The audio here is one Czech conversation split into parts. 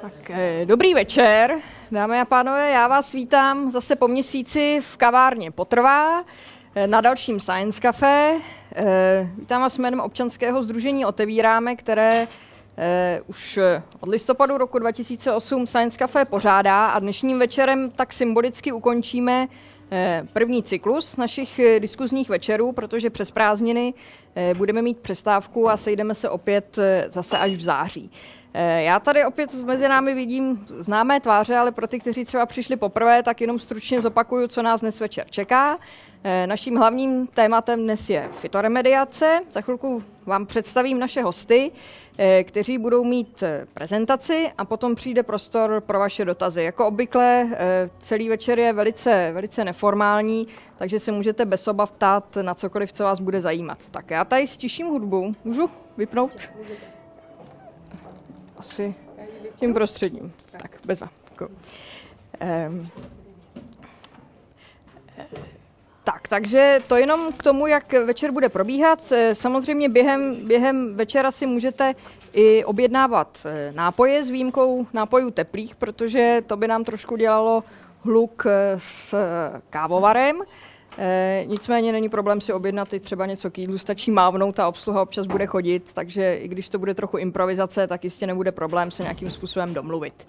Tak, eh, dobrý večer, dámy a pánové, já vás vítám zase po měsíci v kavárně Potrvá eh, na dalším Science Café. Eh, vítám vás jménem občanského združení Otevíráme, které už od listopadu roku 2008 Science Café pořádá a dnešním večerem tak symbolicky ukončíme první cyklus našich diskuzních večerů, protože přes prázdniny budeme mít přestávku a sejdeme se opět zase až v září. Eh, já tady opět mezi námi vidím známé tváře, ale pro ty, kteří třeba přišli poprvé, tak jenom stručně zopakuju, co nás dnes večer čeká. Eh, naším hlavním tématem dnes je fitoremediace. Za chvilku vám představím naše hosty, eh, kteří budou mít prezentaci a potom přijde prostor pro vaše dotazy. Jako obvykle celý večer je velice, velice neformální, takže se můžete bez obav ptát na cokoliv, co vás bude zajímat. Tak já tady stiším hudbu. Můžu vypnout? Asi tím prostředním. Tak, bez vám. Um, tak, takže to jenom k tomu, jak večer bude probíhat. Eh, samozřejmě během, během večera si můžete i objednávat eh, nápoje s výjimkou nápojů teplých, protože to by nám trošku dělalo hluk s kávovarem. E, nicméně není problém si objednat i třeba něco k jídlu, stačí mávnout a obsluha občas bude chodit, takže i když to bude trochu improvizace, tak jistě nebude problém se nějakým způsobem domluvit.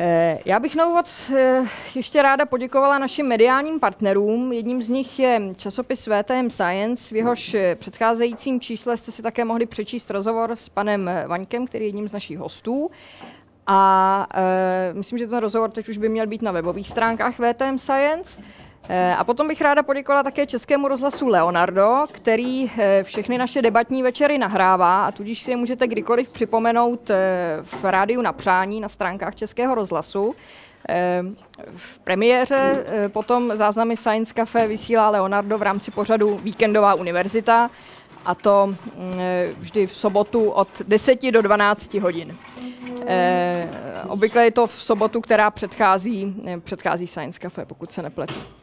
E, já bych na úvod e, ještě ráda poděkovala našim mediálním partnerům. Jedním z nich je časopis VTM Science, v jehož předcházejícím čísle jste si také mohli přečíst rozhovor s panem Vaňkem, který je jedním z našich hostů. A e, myslím, že ten rozhovor teď už by měl být na webových stránkách VTM Science. Eh, a potom bych ráda poděkovala také Českému rozhlasu Leonardo, který eh, všechny naše debatní večery nahrává a tudíž si je můžete kdykoliv připomenout eh, v rádiu na přání na stránkách Českého rozhlasu. V premiéře potom záznamy Science Cafe vysílá Leonardo v rámci pořadu Víkendová univerzita a to mm, vždy v sobotu od 10 do 12 hodin. obvykle je to v sobotu, která předchází, předchází Science Cafe, pokud se nepletu.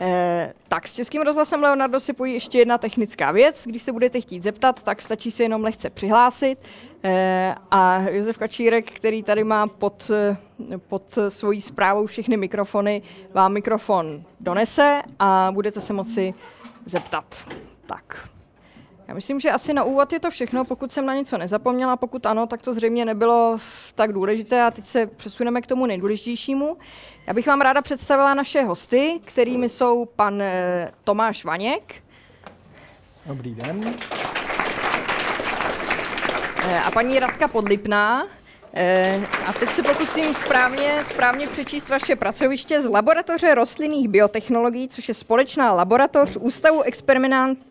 Eh, tak s Českým rozhlasem Leonardo si pojí ještě jedna technická věc. Když se budete chtít zeptat, tak stačí se jenom lehce přihlásit. Eh, a Josef Kačírek, který tady má pod, pod svojí zprávou všechny mikrofony, vám mikrofon donese a budete se moci zeptat. Tak. Já myslím, že asi na úvod je to všechno, pokud jsem na něco nezapomněla, pokud ano, tak to zřejmě nebylo tak důležité a teď se přesuneme k tomu nejdůležitějšímu. Já bych vám ráda představila naše hosty, kterými jsou pan eh, Tomáš Vaněk. Dobrý den. Eh, a paní Radka Podlipná. Eh, a teď se pokusím správně, správně přečíst vaše pracoviště z Laboratoře rostlinných biotechnologií, což je společná laboratoř Ústavu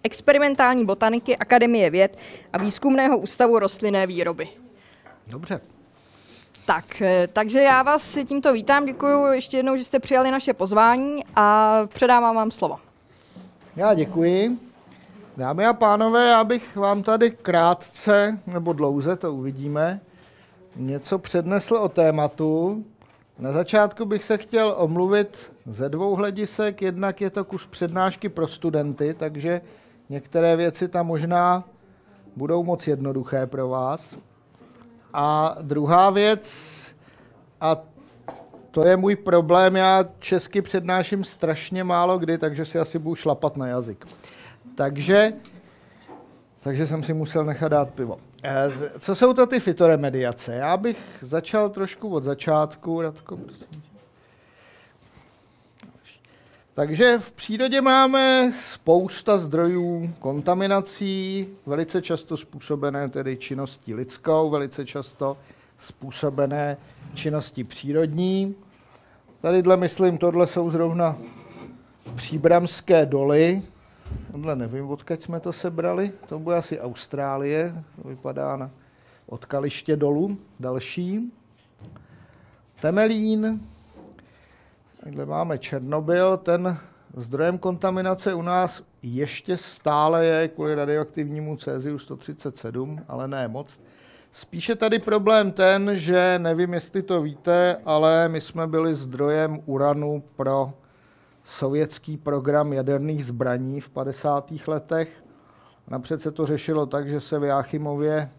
experimentální botaniky Akademie věd a Výzkumného ústavu rostlinné výroby. Dobře. Tak, eh, takže já vás tímto vítám, děkuji ještě jednou, že jste přijali naše pozvání a předávám vám slovo. Já děkuji. Dámy a pánové, já bych vám tady krátce, nebo dlouze, to uvidíme, něco přednesl o tématu. Na začátku bych se chtěl omluvit ze dvou hledisek. Jednak je to kus přednášky pro studenty, takže některé věci tam možná budou moc jednoduché pro vás. A druhá věc, a to je můj problém, já česky přednáším strašně málo kdy, takže si asi budu šlapat na jazyk. Takže, takže jsem si musel nechat dát pivo. Eh, co jsou to ty fitoremediace? Já bych začal trošku od začátku. Radko, prosím. Takže v přírodě máme spousta zdrojů kontaminací, velice často způsobené tedy činností lidskou, velice často způsobené činností přírodní. Tadyhle, myslím, tohle jsou zrovna příbramské doly, Tohle nevím, odkud jsme to sebrali. To bude asi Austrálie. To vypadá na od Kaliště dolů. Další. Temelín. Takhle máme Černobyl. Ten zdrojem kontaminace u nás ještě stále je kvůli radioaktivnímu céziu 137, ale ne moc. Spíše tady problém ten, že nevím, jestli to víte, ale my jsme byli zdrojem uranu pro sovětský program jaderných zbraní v 50. letech. Napřed se to řešilo tak, že se v Jáchymově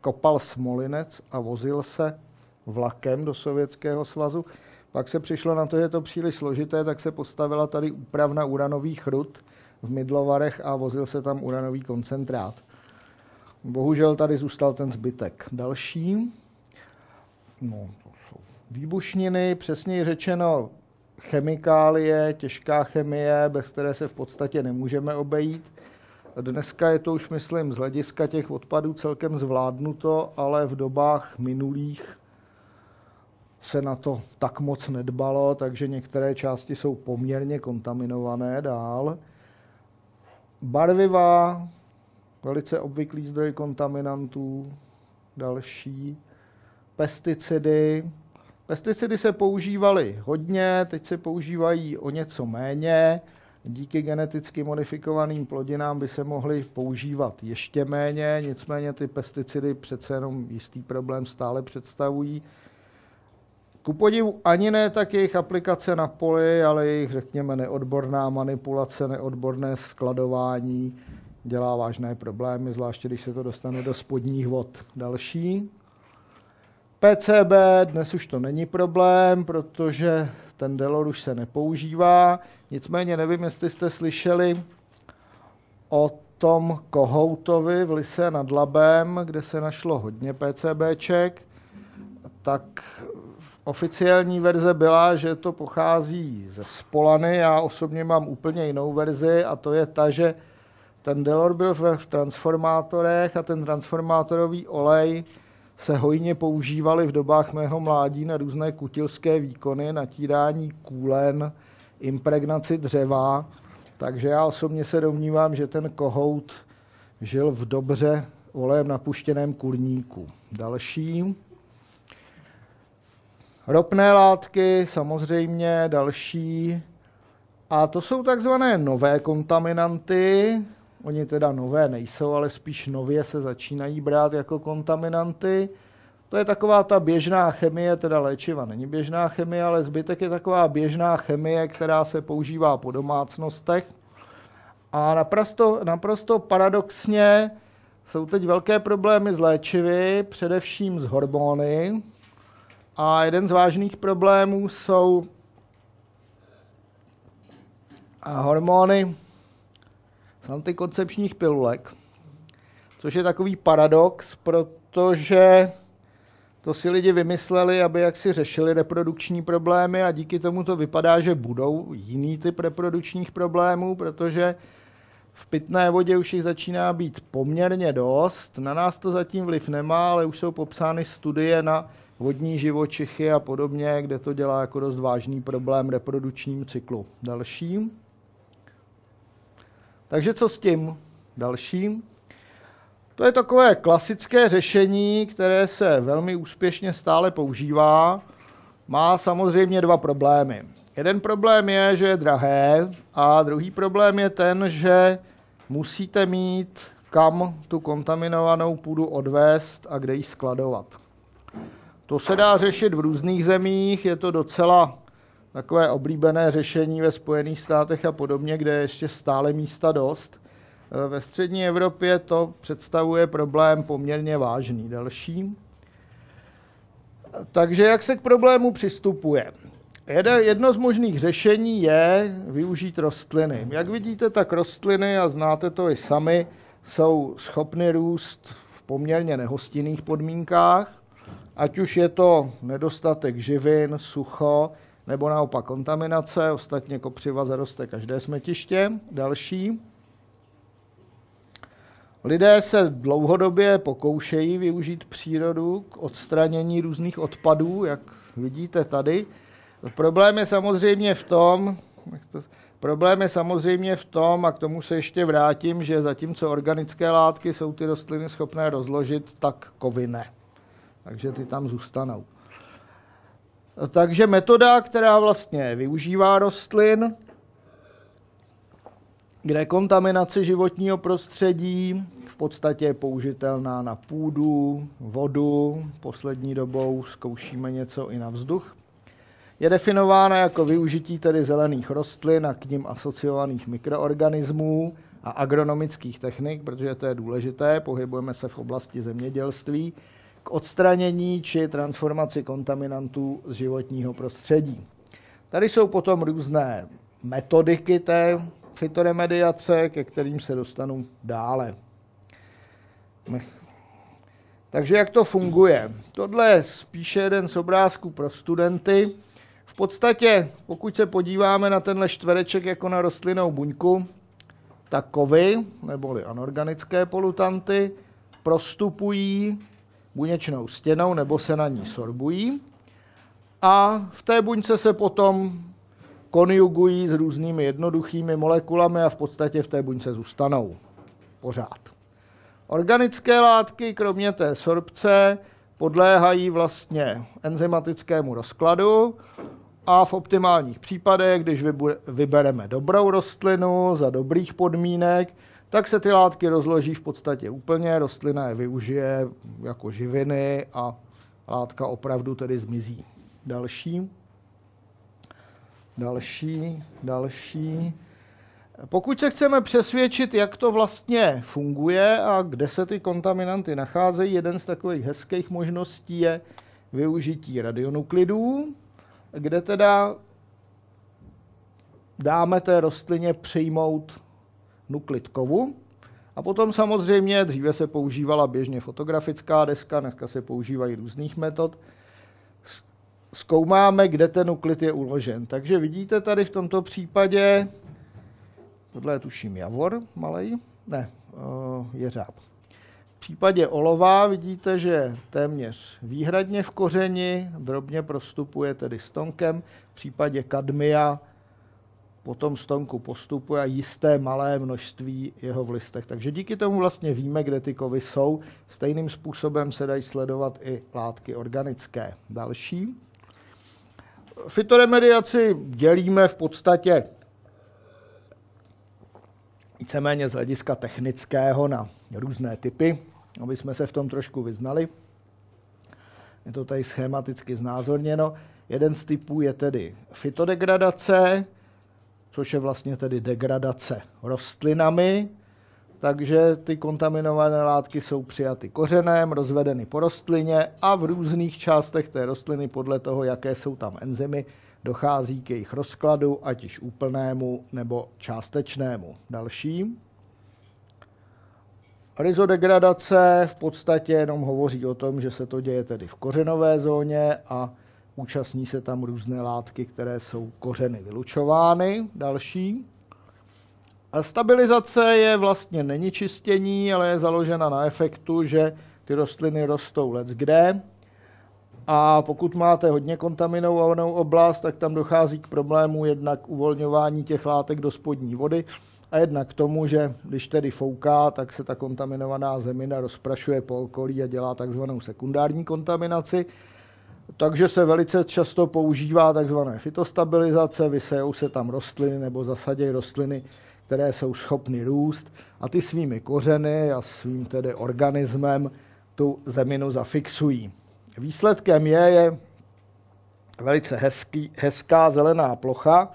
kopal smolinec a vozil se vlakem do Sovětského svazu. Pak se přišlo na to, že je to příliš složité, tak se postavila tady úpravna uranových rud v Midlovarech a vozil se tam uranový koncentrát. Bohužel tady zůstal ten zbytek. Další. No, to jsou výbušniny, přesněji řečeno chemikálie, těžká chemie, bez které se v podstatě nemůžeme obejít. Dneska je to už, myslím, z hlediska těch odpadů celkem zvládnuto, ale v dobách minulých se na to tak moc nedbalo, takže některé části jsou poměrně kontaminované dál. Barviva, velice obvyklý zdroj kontaminantů, další. Pesticidy. Pesticidy se používaly hodně, teď se používají o něco méně. Díky geneticky modifikovaným plodinám by se mohly používat ještě méně, nicméně ty pesticidy přece jenom jistý problém stále představují. Ku podivu ani ne tak jejich aplikace na poli, ale jejich, řekněme, neodborná manipulace, neodborné skladování dělá vážné problémy, zvláště když se to dostane do spodních vod. Další. PCB dnes už to není problém, protože ten Delor už se nepoužívá. Nicméně nevím, jestli jste slyšeli o tom Kohoutovi v Lise nad Labem, kde se našlo hodně PCBček, tak oficiální verze byla, že to pochází ze Spolany. Já osobně mám úplně jinou verzi a to je ta, že ten Delor byl v transformátorech a ten transformátorový olej se hojně používali v dobách mého mládí na různé kutilské výkony, natírání kůlen, impregnaci dřeva. Takže já osobně se domnívám, že ten kohout žil v dobře olejem napuštěném kurníku. Další. Ropné látky, samozřejmě další. A to jsou takzvané nové kontaminanty. Oni teda nové nejsou, ale spíš nově se začínají brát jako kontaminanty. To je taková ta běžná chemie, teda léčiva není běžná chemie, ale zbytek je taková běžná chemie, která se používá po domácnostech. A naprosto, naprosto paradoxně jsou teď velké problémy s léčivy, především s hormony, a jeden z vážných problémů jsou hormony z antikoncepčních pilulek, což je takový paradox, protože to si lidi vymysleli, aby jaksi řešili reprodukční problémy a díky tomu to vypadá, že budou jiný typ reprodukčních problémů, protože v pitné vodě už jich začíná být poměrně dost. Na nás to zatím vliv nemá, ale už jsou popsány studie na vodní živočichy a podobně, kde to dělá jako dost vážný problém reprodukčním cyklu. Další. Takže co s tím? Dalším. To je takové klasické řešení, které se velmi úspěšně stále používá. Má samozřejmě dva problémy. Jeden problém je, že je drahé a druhý problém je ten, že musíte mít kam tu kontaminovanou půdu odvést a kde ji skladovat. To se dá řešit v různých zemích, je to docela takové oblíbené řešení ve Spojených státech a podobně, kde je ještě stále místa dost. E, ve střední Evropě to představuje problém poměrně vážný. Další. Takže jak se k problému přistupuje? Jedno z možných řešení je využít rostliny. Jak vidíte, tak rostliny, a znáte to i sami, jsou schopny růst v poměrně nehostinných podmínkách ať už je to nedostatek živin, sucho, nebo naopak kontaminace, ostatně kopřiva zaroste každé smetiště. Další. Lidé se dlouhodobě pokoušejí využít přírodu k odstranění různých odpadů, jak vidíte tady. Problém je samozřejmě v tom, problém je samozřejmě v tom, a k tomu se ještě vrátím, že zatímco organické látky jsou ty rostliny schopné rozložit, tak kovy ne takže ty tam zůstanou. Takže metoda, která vlastně využívá rostlin, kde kontaminace životního prostředí v podstatě je použitelná na půdu, vodu, poslední dobou zkoušíme něco i na vzduch, je definována jako využití tedy zelených rostlin a k ním asociovaných mikroorganismů a agronomických technik, protože to je důležité, pohybujeme se v oblasti zemědělství, k odstranění či transformaci kontaminantů z životního prostředí. Tady jsou potom různé metodiky té fitoremediace, ke kterým se dostanu dále. Takže jak to funguje? Tohle je spíše jeden z obrázků pro studenty. V podstatě, pokud se podíváme na tenhle čtvereček jako na rostlinnou buňku, tak kovy, neboli anorganické polutanty, prostupují buněčnou stěnou nebo se na ní sorbují. A v té buňce se potom konjugují s různými jednoduchými molekulami a v podstatě v té buňce zůstanou pořád. Organické látky, kromě té sorpce, podléhají vlastně enzymatickému rozkladu a v optimálních případech, když vybereme dobrou rostlinu za dobrých podmínek, tak se ty látky rozloží v podstatě úplně, rostlina je využije jako živiny a látka opravdu tedy zmizí. Další. Další, další. Pokud se chceme přesvědčit, jak to vlastně funguje a kde se ty kontaminanty nacházejí, jeden z takových hezkých možností je využití radionuklidů, kde teda dáme té rostlině přijmout nuklid kovu. A potom samozřejmě dříve se používala běžně fotografická deska, dneska se používají různých metod. Zkoumáme, kde ten nuklid je uložen. Takže vidíte tady v tomto případě, tohle je tuším javor malej, ne, eh, jeřáb. V případě olova vidíte, že téměř výhradně v kořeni, drobně prostupuje tedy stonkem. V případě kadmia po tom stonku postupuje jisté malé množství jeho v listech. Takže díky tomu vlastně víme, kde ty kovy jsou. Stejným způsobem se dají sledovat i látky organické. Další. Fitoremediaci dělíme v podstatě víceméně z hlediska technického na různé typy, aby jsme se v tom trošku vyznali. Je to tady schematicky znázorněno. Jeden z typů je tedy fitodegradace, což je vlastně tedy degradace rostlinami, takže ty kontaminované látky jsou přijaty kořenem, rozvedeny po rostlině a v různých částech té rostliny podle toho, jaké jsou tam enzymy, dochází k jejich rozkladu, ať již úplnému nebo částečnému. Další. Rizodegradace v podstatě jenom hovoří o tom, že se to děje tedy v kořenové zóně a účastní se tam různé látky, které jsou kořeny vylučovány. Další. A stabilizace je vlastně není čistění, ale je založena na efektu, že ty rostliny rostou let kde. A pokud máte hodně kontaminovanou oblast, tak tam dochází k problému jednak uvolňování těch látek do spodní vody a jednak k tomu, že když tedy fouká, tak se ta kontaminovaná zemina rozprašuje po okolí a dělá takzvanou sekundární kontaminaci. Takže se velice často používá takzvané fitostabilizace, vysejou se tam rostliny nebo zasadějí rostliny, které jsou schopny růst a ty svými kořeny a svým tedy organismem tu zeminu zafixují. Výsledkem je, je velice hezký, hezká zelená plocha,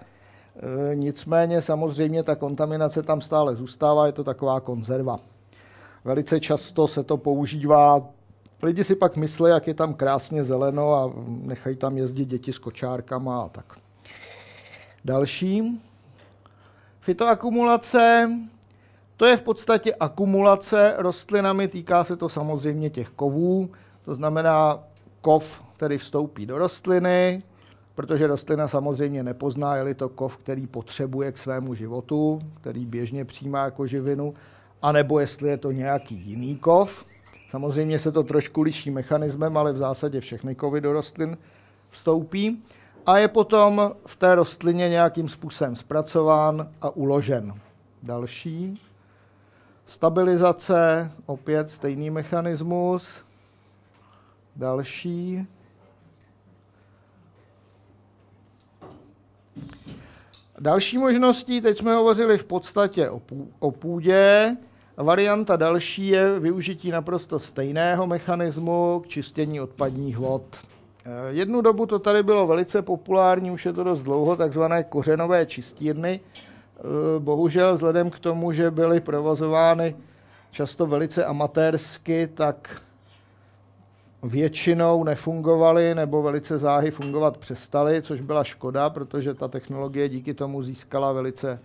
e, nicméně samozřejmě ta kontaminace tam stále zůstává, je to taková konzerva. Velice často se to používá Lidi si pak myslí, jak je tam krásně zeleno a nechají tam jezdit děti s kočárkama a tak. Další. Fitoakumulace. To je v podstatě akumulace rostlinami, týká se to samozřejmě těch kovů, to znamená kov, který vstoupí do rostliny, protože rostlina samozřejmě nepozná, je-li to kov, který potřebuje k svému životu, který běžně přijímá jako živinu, anebo jestli je to nějaký jiný kov. Samozřejmě se to trošku liší mechanismem, ale v zásadě všechny kovy do rostlin vstoupí a je potom v té rostlině nějakým způsobem zpracován a uložen. Další. Stabilizace, opět stejný mechanismus. Další. Další možností, teď jsme hovořili v podstatě o půdě, Varianta další je využití naprosto stejného mechanismu k čištění odpadních vod. Eh, jednu dobu to tady bylo velice populární, už je to dost dlouho, takzvané kořenové čistírny. Eh, bohužel vzhledem k tomu, že byly provozovány často velice amatérsky, tak většinou nefungovaly nebo velice záhy fungovat přestaly, což byla škoda, protože ta technologie díky tomu získala velice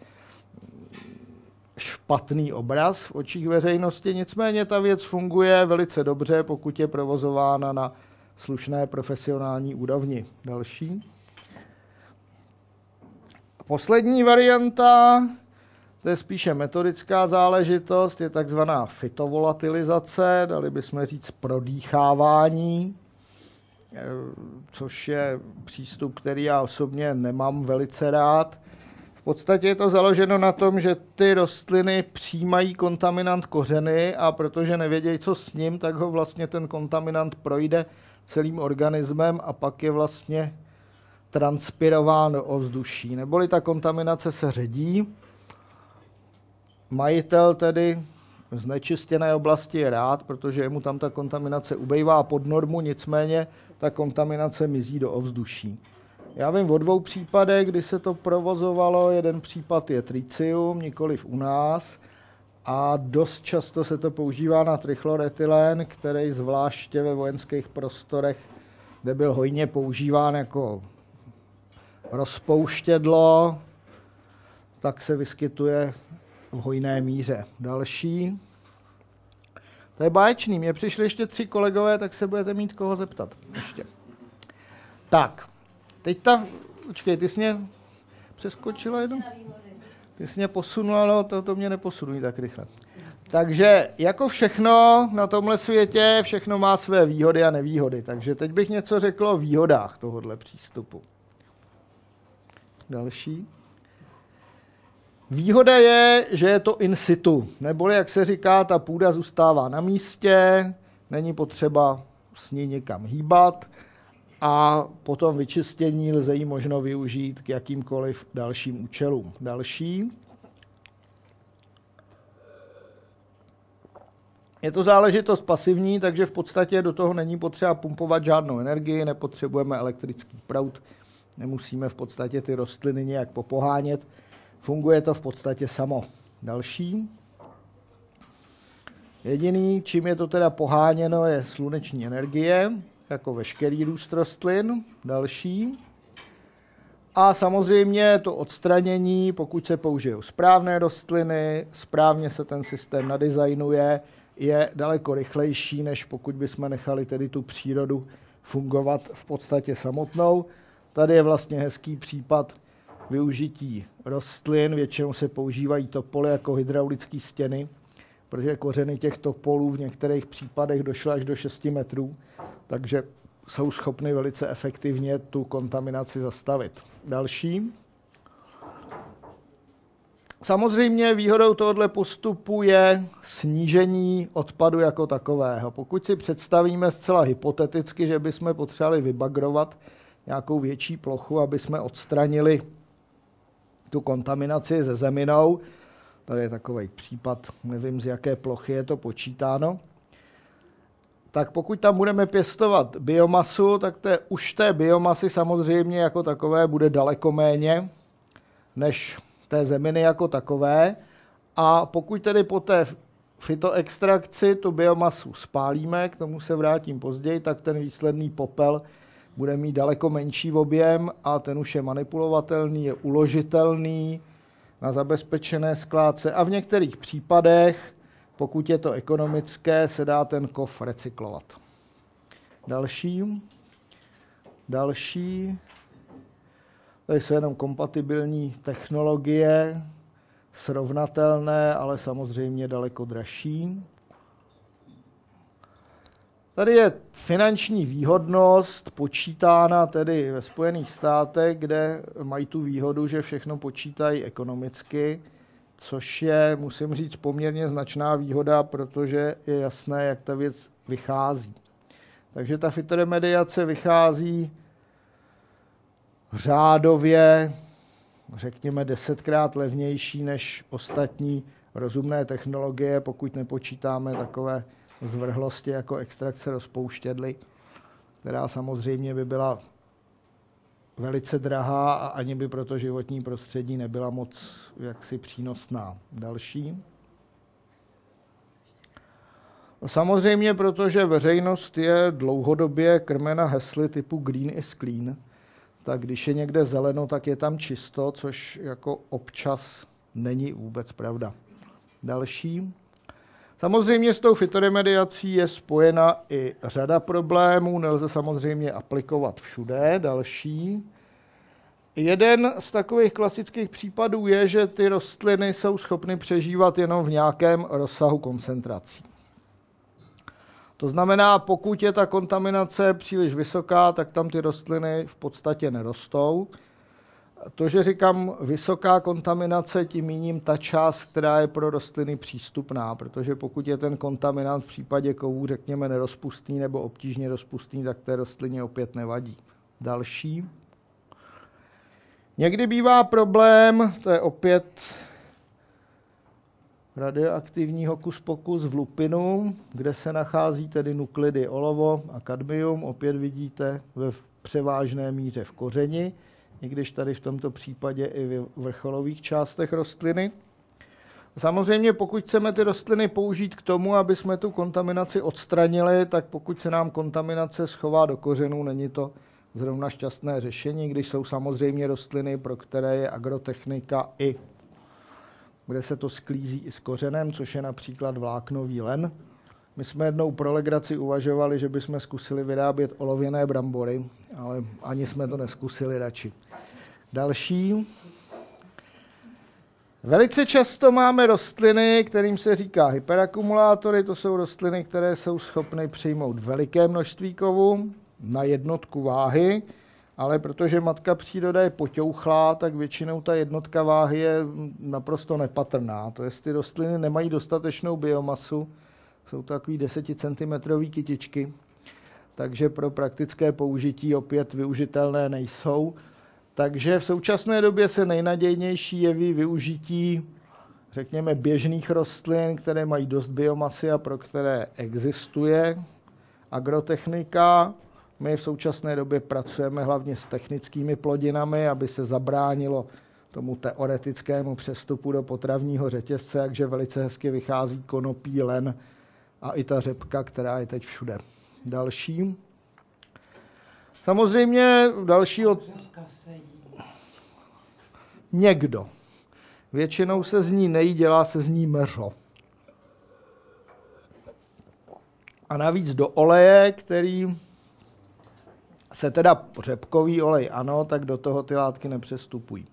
špatný obraz v očích veřejnosti. Nicméně ta věc funguje velice dobře, pokud je provozována na slušné profesionální úrovni. Další. Poslední varianta, to je spíše metodická záležitost, je takzvaná fitovolatilizace, dali bychom říct prodýchávání, eh, což je přístup, který já osobně nemám velice rád. V podstatě je to založeno na tom, že ty rostliny přijímají kontaminant kořeny a protože nevědějí, co s ním, tak ho vlastně ten kontaminant projde celým organismem a pak je vlastně transpirován do ovzduší. Neboli ta kontaminace se ředí. Majitel tedy znečistěné oblasti je rád, protože mu tam ta kontaminace ubejvá pod normu, nicméně ta kontaminace mizí do ovzduší. Já vím o dvou případech, kdy se to provozovalo. Jeden případ je tricium, nikoliv u nás. A dost často se to používá na trichloretylen, který zvláště ve vojenských prostorech, kde byl hojně používán jako rozpouštědlo, tak se vyskytuje v hojné míře. Další. To je báječný. Mně přišli ještě tři kolegové, tak se budete mít koho zeptat. Ještě. Tak, teď ta... Počkej, ty jsi mě přeskočila jednou? Ty jsi mě posunula, no to, to mě neposunují tak rychle. Takže jako všechno na tomhle světě, všechno má své výhody a nevýhody. Takže teď bych něco řekl o výhodách tohohle přístupu. Další. Výhoda je, že je to in situ, neboli, jak se říká, ta půda zůstává na místě, není potřeba s ní někam hýbat a potom vyčistění lze ji možno využít k jakýmkoliv dalším účelům. Další. Je to záležitost pasivní, takže v podstatě do toho není potřeba pumpovat žádnou energii, nepotřebujeme elektrický proud, nemusíme v podstatě ty rostliny nějak popohánět. Funguje to v podstatě samo. Další. Jediný, čím je to teda poháněno, je sluneční energie, jako veškerý růst rostlin. Další. A samozřejmě to odstranění, pokud se použijou správné rostliny, správně se ten systém nadizajnuje, je daleko rychlejší, než pokud bychom nechali tedy tu přírodu fungovat v podstatě samotnou. Tady je vlastně hezký případ využití rostlin. Většinou se používají topoly jako hydraulické stěny, protože kořeny těch topolů v některých případech došly až do 6 metrů, takže jsou schopny velice efektivně tu kontaminaci zastavit. Další. Samozřejmě výhodou tohoto postupu je snížení odpadu jako takového. Pokud si představíme zcela hypoteticky, že bychom potřebovali vybagrovat nějakou větší plochu, aby jsme odstranili tu kontaminaci ze zeminou, tady je takový případ, nevím z jaké plochy je to počítáno, tak pokud tam budeme pěstovat biomasu, tak té, už té biomasy samozřejmě jako takové bude daleko méně než té zeminy jako takové. A pokud tedy po té fitoextrakci tu biomasu spálíme, k tomu se vrátím později, tak ten výsledný popel bude mít daleko menší objem a ten už je manipulovatelný, je uložitelný na zabezpečené skládce a v některých případech, pokud je to ekonomické, se dá ten kov recyklovat. Další. Další. Tady jsou jenom kompatibilní technologie, srovnatelné, ale samozřejmě daleko dražší. Tady je finanční výhodnost počítána tedy ve Spojených státech, kde mají tu výhodu, že všechno počítají ekonomicky, což je, musím říct, poměrně značná výhoda, protože je jasné, jak ta věc vychází. Takže ta fitoremediace vychází řádově, řekněme, desetkrát levnější než ostatní rozumné technologie, pokud nepočítáme takové zvrhlosti jako extrakce rozpouštědly, která samozřejmě by byla velice drahá a ani by pro to životní prostředí nebyla moc jaksi přínosná. Další. Samozřejmě, protože veřejnost je dlouhodobě krmena hesly typu green is clean, tak když je někde zeleno, tak je tam čisto, což jako občas není vůbec pravda. Další. Samozřejmě s tou fitoremediací je spojena i řada problémů, nelze samozřejmě aplikovat všude. Další. Jeden z takových klasických případů je, že ty rostliny jsou schopny přežívat jenom v nějakém rozsahu koncentrací. To znamená, pokud je ta kontaminace příliš vysoká, tak tam ty rostliny v podstatě nerostou. To, že říkám vysoká kontaminace, tím míním ta část, která je pro rostliny přístupná, protože pokud je ten kontaminant v případě kovů, řekněme, nerozpustný nebo obtížně rozpustný, tak té rostlině opět nevadí. Další. Někdy bývá problém, to je opět radioaktivní hokus pokus v lupinu, kde se nachází tedy nuklidy olovo a kadmium, opět vidíte ve převážné míře v kořeni, i když tady v tomto případě i v vrcholových částech rostliny. Samozřejmě, pokud chceme ty rostliny použít k tomu, aby jsme tu kontaminaci odstranili, tak pokud se nám kontaminace schová do kořenů, není to zrovna šťastné řešení, když jsou samozřejmě rostliny, pro které je agrotechnika i kde se to sklízí i s kořenem, což je například vláknový len. My jsme jednou pro legraci uvažovali, že bychom zkusili vyrábět olověné brambory, ale ani jsme to neskusili radši. Další. Velice často máme rostliny, kterým se říká hyperakumulátory. To jsou rostliny, které jsou schopny přijmout veliké množství kovu na jednotku váhy ale protože matka příroda je poťouchlá, tak většinou ta jednotka váhy je naprosto nepatrná. To je, ty rostliny nemají dostatečnou biomasu, jsou to takový 10 cm kytičky, takže pro praktické použití opět využitelné nejsou. Takže v současné době se nejnadějnější jeví využití, řekněme, běžných rostlin, které mají dost biomasy a pro které existuje agrotechnika, my v současné době pracujeme hlavně s technickými plodinami, aby se zabránilo tomu teoretickému přestupu do potravního řetězce, takže velice hezky vychází konopí, len a i ta řepka, která je teď všude. Další. Samozřejmě další od... Někdo. Většinou se z ní nejí, dělá se z ní meřo. A navíc do oleje, který se teda řepkový olej ano, tak do toho ty látky nepřestupují.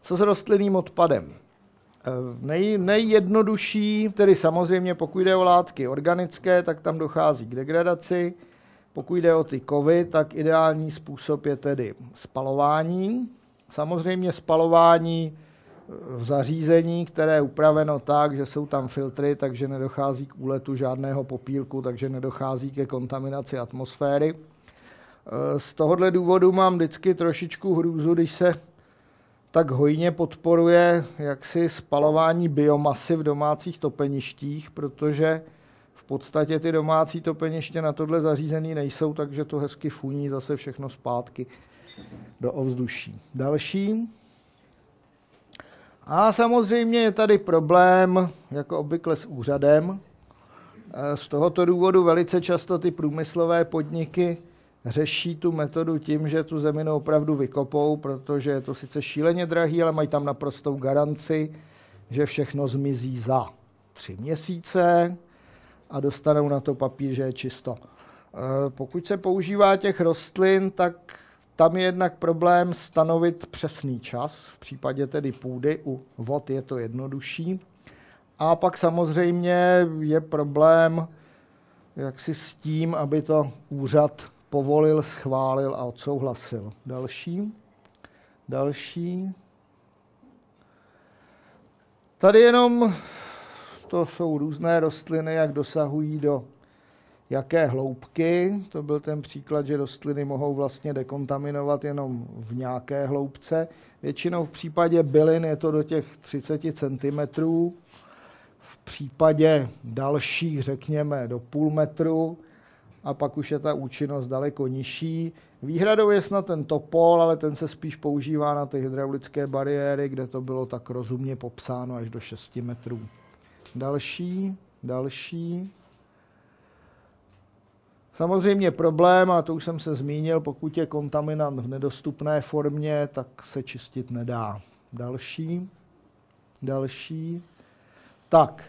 Co s rostlinným odpadem? Eh, nej, nejjednodušší, tedy samozřejmě pokud jde o látky organické, tak tam dochází k degradaci. Pokud jde o ty kovy, tak ideální způsob je tedy spalování. Samozřejmě spalování eh, v zařízení, které je upraveno tak, že jsou tam filtry, takže nedochází k úletu žádného popílku, takže nedochází ke kontaminaci atmosféry. Eh, z tohohle důvodu mám vždycky trošičku hrůzu, když se tak hojně podporuje jaksi spalování biomasy v domácích topeništích, protože podstatě ty domácí topeniště na tohle zařízený nejsou, takže to hezky funí zase všechno zpátky do ovzduší. Další. A samozřejmě je tady problém, jako obvykle s úřadem. Eh, z tohoto důvodu velice často ty průmyslové podniky řeší tu metodu tím, že tu zeminu opravdu vykopou, protože je to sice šíleně drahý, ale mají tam naprostou garanci, že všechno zmizí za tři měsíce a dostanou na to papír, že je čisto. E, pokud se používá těch rostlin, tak tam je jednak problém stanovit přesný čas, v případě tedy půdy, u vod je to jednodušší. A pak samozřejmě je problém jak si s tím, aby to úřad povolil, schválil a odsouhlasil. Další. Další. Tady jenom to jsou různé rostliny, jak dosahují do jaké hloubky. To byl ten příklad, že rostliny mohou vlastně dekontaminovat jenom v nějaké hloubce. Většinou v případě bylin je to do těch 30 cm. V případě dalších, řekněme, do půl metru a pak už je ta účinnost daleko nižší. Výhradou je snad ten topol, ale ten se spíš používá na ty hydraulické bariéry, kde to bylo tak rozumně popsáno až do 6 metrů. Další, další. Samozřejmě problém, a to už jsem se zmínil, pokud je kontaminant v nedostupné formě, tak se čistit nedá. Další, další. Tak,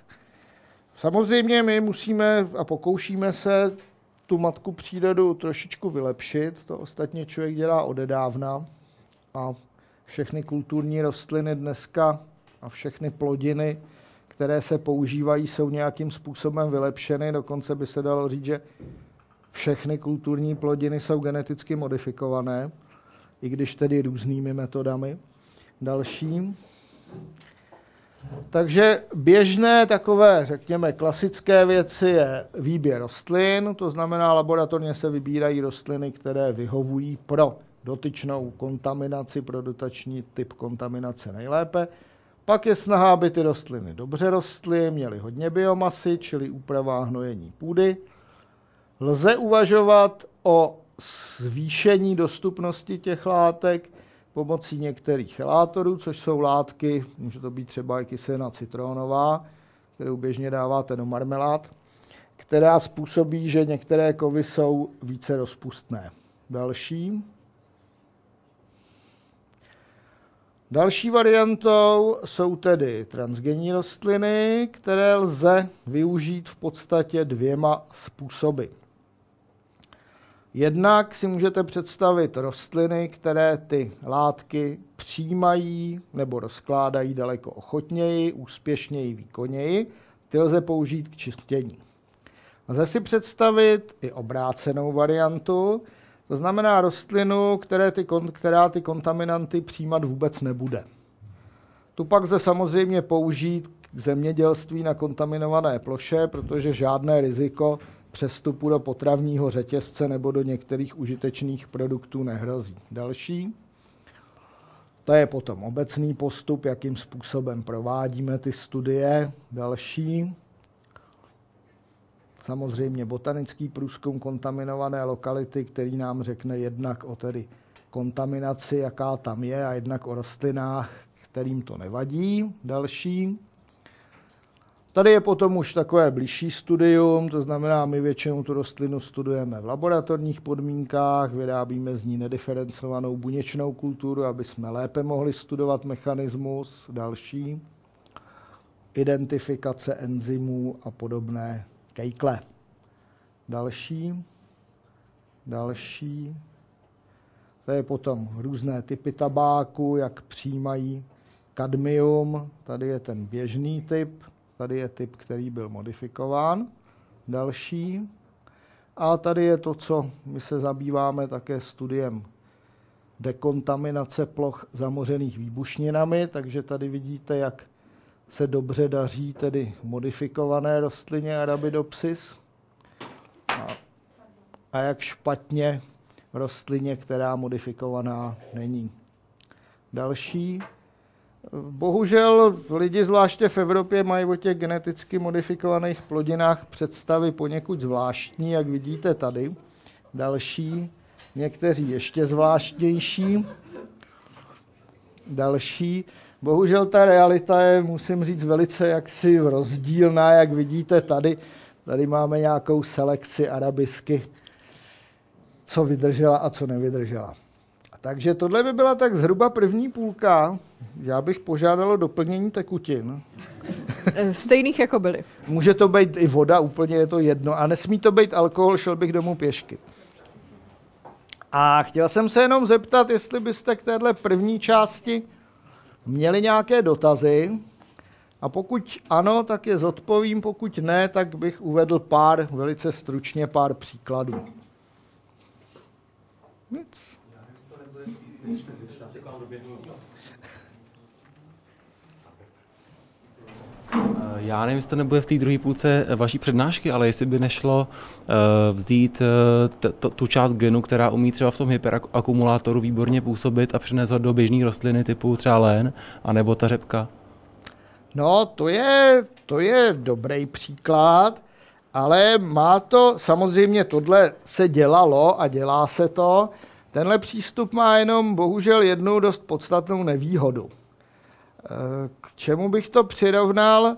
samozřejmě my musíme a pokoušíme se tu matku přírodu trošičku vylepšit. To ostatně člověk dělá odedávna. A všechny kulturní rostliny dneska a všechny plodiny, které se používají, jsou nějakým způsobem vylepšeny. Dokonce by se dalo říct, že všechny kulturní plodiny jsou geneticky modifikované, i když tedy různými metodami. Další. Takže běžné takové, řekněme, klasické věci je výběr rostlin, to znamená, laboratorně se vybírají rostliny, které vyhovují pro dotyčnou kontaminaci, pro dotační typ kontaminace nejlépe. Pak je snaha, aby ty rostliny dobře rostly, měly hodně biomasy, čili úprava hnojení půdy. Lze uvažovat o zvýšení dostupnosti těch látek pomocí některých chelátorů, což jsou látky, může to být třeba i kyselina citronová, kterou běžně dáváte do marmelád, která způsobí, že některé kovy jsou více rozpustné. Další. Další variantou jsou tedy transgenní rostliny, které lze využít v podstatě dvěma způsoby. Jednak si můžete představit rostliny, které ty látky přijímají nebo rozkládají daleko ochotněji, úspěšněji, výkonněji. Ty lze použít k čistění. Lze si představit i obrácenou variantu, to znamená rostlinu, které ty, která ty kontaminanty přijímat vůbec nebude. Tu pak lze samozřejmě použít k zemědělství na kontaminované ploše, protože žádné riziko přestupu do potravního řetězce nebo do některých užitečných produktů nehrozí. Další. To je potom obecný postup, jakým způsobem provádíme ty studie. Další. Samozřejmě botanický průzkum kontaminované lokality, který nám řekne jednak o tedy kontaminaci, jaká tam je, a jednak o rostlinách, kterým to nevadí. Další. Tady je potom už takové blížší studium, to znamená, my většinou tu rostlinu studujeme v laboratorních podmínkách, vyrábíme z ní nediferencovanou buněčnou kulturu, aby jsme lépe mohli studovat mechanismus. Další identifikace enzymů a podobné kejkle. Další, další. To je potom různé typy tabáku, jak přijímají kadmium. Tady je ten běžný typ, Tady je typ, který byl modifikován. Další. A tady je to, co my se zabýváme také studiem dekontaminace ploch zamořených výbušninami, takže tady vidíte, jak se dobře daří tedy modifikované rostlině Arabidopsis a, a jak špatně rostlině, která modifikovaná není. Další Bohužel lidi, zvláště v Evropě, mají o těch geneticky modifikovaných plodinách představy poněkud zvláštní, jak vidíte tady. Další, někteří ještě zvláštnější. Další. Bohužel ta realita je, musím říct, velice jaksi rozdílná, jak vidíte tady. Tady máme nějakou selekci arabisky, co vydržela a co nevydržela. Takže tohle by byla tak zhruba první půlka. Já bych požádal o doplnění tekutin. Eh, stejných jako byly. Může to být i voda, úplně je to jedno. A nesmí to být alkohol, šel bych domů pěšky. A chtěl jsem se jenom zeptat, jestli byste k téhle první části měli nějaké dotazy. A pokud ano, tak je zodpovím, pokud ne, tak bych uvedl pár, velice stručně pár příkladů. Nic. Já nevím, jestli to nebude v té druhé půlce vaší přednášky, ale jestli by nešlo uh, vzít tu část genu, která umí třeba v tom hyperakumulátoru výborně působit a přinést ho do běžné rostliny typu třeba lén, anebo ta řepka. No, to je, to je dobrý příklad, ale má to, samozřejmě tohle se dělalo a dělá se to, tenhle přístup má jenom bohužel jednu dost podstatnou nevýhodu. K čemu bych to přirovnal?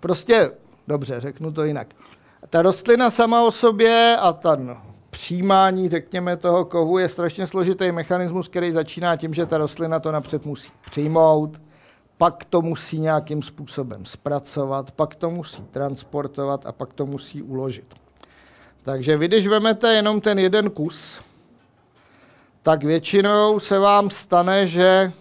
Prostě, dobře, řeknu to jinak. Ta rostlina sama o sobě a ten přijímání, řekněme, toho kovu je strašně složitý mechanismus, který začíná tím, že ta rostlina to napřed musí přijmout, pak to musí nějakým způsobem zpracovat, pak to musí transportovat a pak to musí uložit. Takže vy, když vemete jenom ten jeden kus, tak většinou se vám stane, že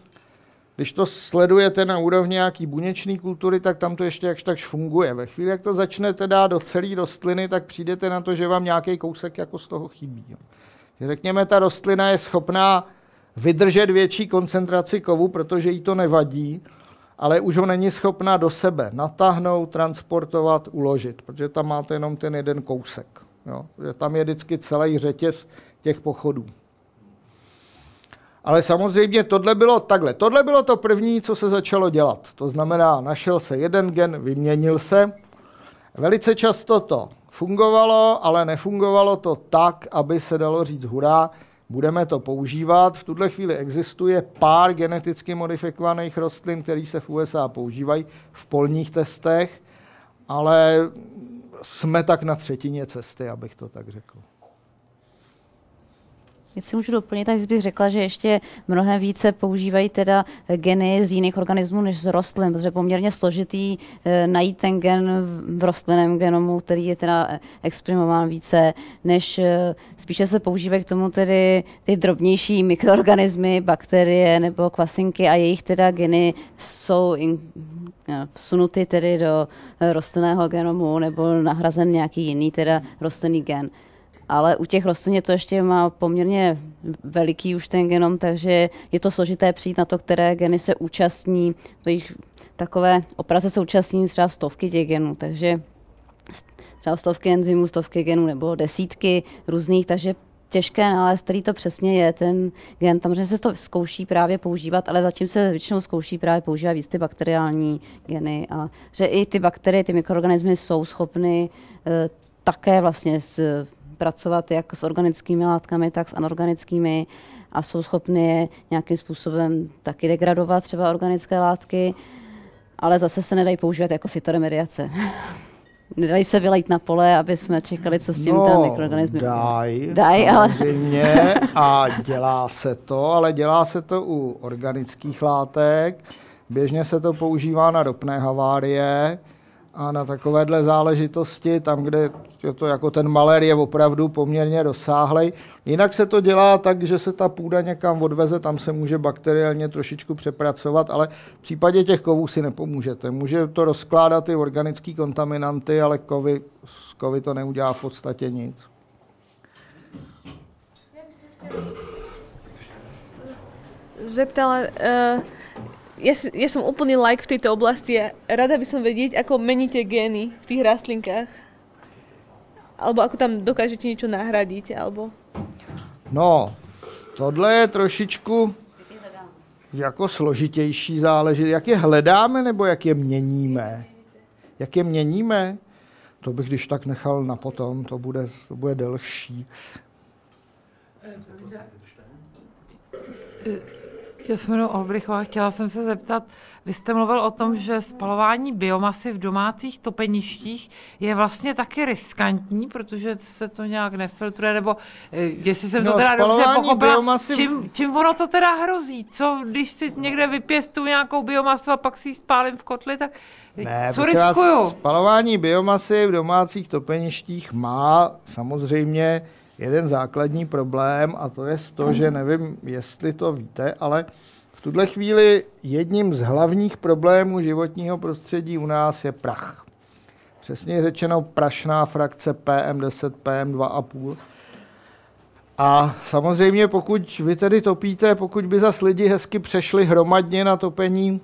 když to sledujete na úrovni nějaký buněčné kultury, tak tam to ještě jakž takž funguje. Ve chvíli, jak to začnete dát do celé rostliny, tak přijdete na to, že vám nějaký kousek jako z toho chybí. Řekněme, ta rostlina je schopná vydržet větší koncentraci kovu, protože jí to nevadí, ale už ho není schopná do sebe natáhnout, transportovat, uložit, protože tam máte jenom ten jeden kousek. Jo? Tam je vždycky celý řetěz těch pochodů. Ale samozřejmě tohle bylo takhle. Tohle bylo to první, co se začalo dělat. To znamená, našel se jeden gen, vyměnil se. Velice často to fungovalo, ale nefungovalo to tak, aby se dalo říct hurá, budeme to používat. V tuhle chvíli existuje pár geneticky modifikovaných rostlin, které se v USA používají v polních testech, ale jsme tak na třetině cesty, abych to tak řekl. Jestli můžu doplnit, tak bych řekla, že ještě mnohem více používají teda geny z jiných organismů než z rostlin, protože je poměrně složitý e, najít ten gen v rostlinném genomu, který je teda exprimován více, než e, spíše se používají k tomu tedy ty drobnější mikroorganismy, bakterie nebo kvasinky a jejich teda geny jsou in, vsunuty tedy do rostlinného genomu nebo nahrazen nějaký jiný teda rostlinný gen ale u těch rostlin je to ještě má poměrně veliký už ten genom, takže je to složité přijít na to, které geny se účastní, to jich takové opraze se účastní třeba stovky těch genů, takže třeba stovky enzymů, stovky genů nebo desítky různých, takže těžké nalézt, který to přesně je, ten gen. Tam, že se to zkouší právě používat, ale zatím se většinou zkouší právě používat víc ty bakteriální geny a že i ty bakterie, ty mikroorganismy jsou schopny e, také vlastně s pracovat jak s organickými látkami, tak s anorganickými a jsou schopny je nějakým způsobem taky degradovat třeba organické látky, ale zase se nedají používat jako fitoremediace. Nedají se vylejt na pole, aby jsme čekali, co s tím no, ten mikroorganismy daj, daj, samozřejmě, ale... a dělá se to, ale dělá se to u organických látek. Běžně se to používá na ropné havárie, a na takovéhle záležitosti, tam, kde je to jako ten malér je opravdu poměrně rozsáhlej. Jinak se to dělá tak, že se ta půda někam odveze, tam se může bakteriálně trošičku přepracovat, ale v případě těch kovů si nepomůžete. Může to rozkládat i organické kontaminanty, ale kovy, z kovy to neudělá v podstatě nic. Zeptala, uh ja, ja som úplný like v tejto oblasti a rada by som vedieť, ako meníte gény v tých rastlinkách. Alebo ako tam dokážete niečo nahradiť, alebo... No, tohle je trošičku jako složitější záležitost. Jak je hledáme, nebo jak je měníme? Jak je měníme? To bych když tak nechal na potom, to bude, to bude delší. Já se jmenuji Olbrichová, chtěla jsem se zeptat, vy jste mluvil o tom, že spalování biomasy v domácích topeništích je vlastně taky riskantní, protože se to nějak nefiltruje, nebo eh, jestli jsem no, to teda dobře pochopila, biomasy... čím, čím ono to teda hrozí? Co, když si někde vypěstuju nějakou biomasu a pak si ji spálím v kotli, tak ne, co riskuju? Vás, spalování biomasy v domácích topeništích má samozřejmě jeden základní problém a to je to, že nevím, jestli to víte, ale v tuhle chvíli jedním z hlavních problémů životního prostředí u nás je prach. Přesně řečeno prašná frakce PM10, PM2,5. A samozřejmě, pokud vy tedy topíte, pokud by zas lidi hezky přešli hromadně na topení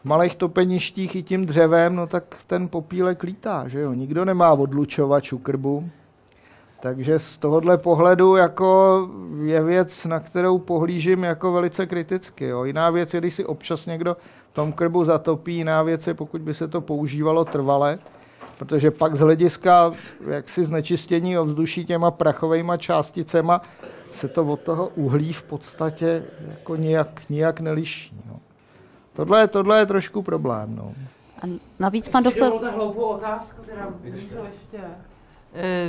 v malých topeništích i tím dřevem, no tak ten popílek lítá, že jo? Nikdo nemá odlučovač u krbu, takže z tohohle pohledu jako je věc, na kterou pohlížím jako velice kriticky. Jo. Jiná věc je, když si občas někdo v tom krbu zatopí, jiná věc je, pokud by se to používalo trvale. protože pak z hlediska jaksi znečištění ovzduší těma prachovými částicema se to od toho uhlí v podstatě jako nijak, nijak neliší. No. Tohle, tohle je trošku problém. No. A navíc pan doktor... Dovolte hloupou otázku, to ještě. E,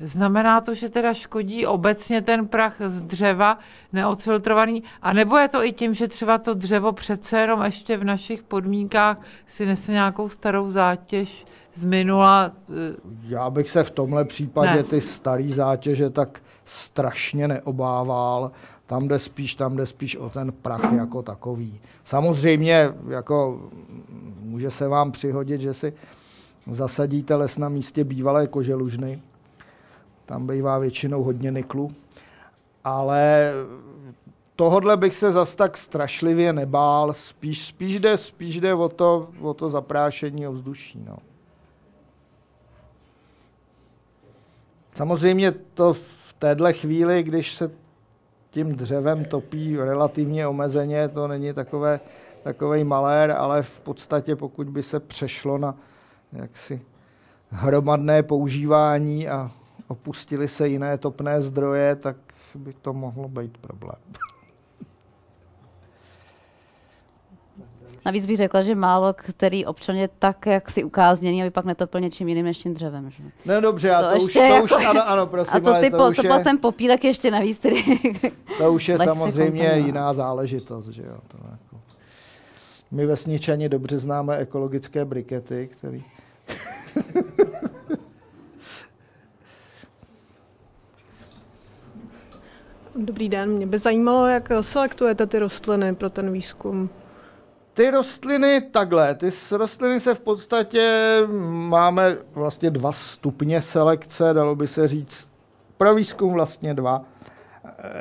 Znamená to, že teda škodí obecně ten prach z dřeva neodfiltrovaný, a nebo je to i tím, že třeba to dřevo přece jenom ještě v našich podmínkách si nese nějakou starou zátěž z minula? e, Já bych se v tomhle případě Ne. ty starý zátěže tak strašně neobával. Tam jde spíš, tam jde spíš o ten prach jako takový. Samozřejmě jako může se vám přihodit, že si zasadíte les na místě bývalé koželužny. Tam bývá většinou hodně niklu. Ale tohodle bych se zas tak strašlivě nebál. Spíš, spíš, jde, spíš jde o to, o to zaprášení ovzduší. No. Samozřejmě to v téhle chvíli, když se tím dřevem topí relativně omezeně, to není takové, takovej malér, ale v podstatě pokud by se přešlo na jaksi hromadné používání a opustili se jiné topné zdroje, tak by to mohlo být problém. Navíc bych řekla, že málo který občan je tak jaksi ukázněný, aby pak netopil něčím jiným než tím dřevem. Že? No dobře, a To to, už, to už, jako- ano, ano, prosím, A to, ale ty, to, po, už to je, ten popílek ještě navíc tedy. to už je samozřejmě kontaminovat. jiná záležitost. Že jo, to jako. My vesničani dobře známe ekologické brikety, které Dobrý den, mě by zajímalo, jak selektujete ty rostliny pro ten výzkum. Ty rostliny takhle, ty rostliny se v podstatě máme vlastně dva stupně selekce, dalo by se říct, pro výzkum vlastně dva.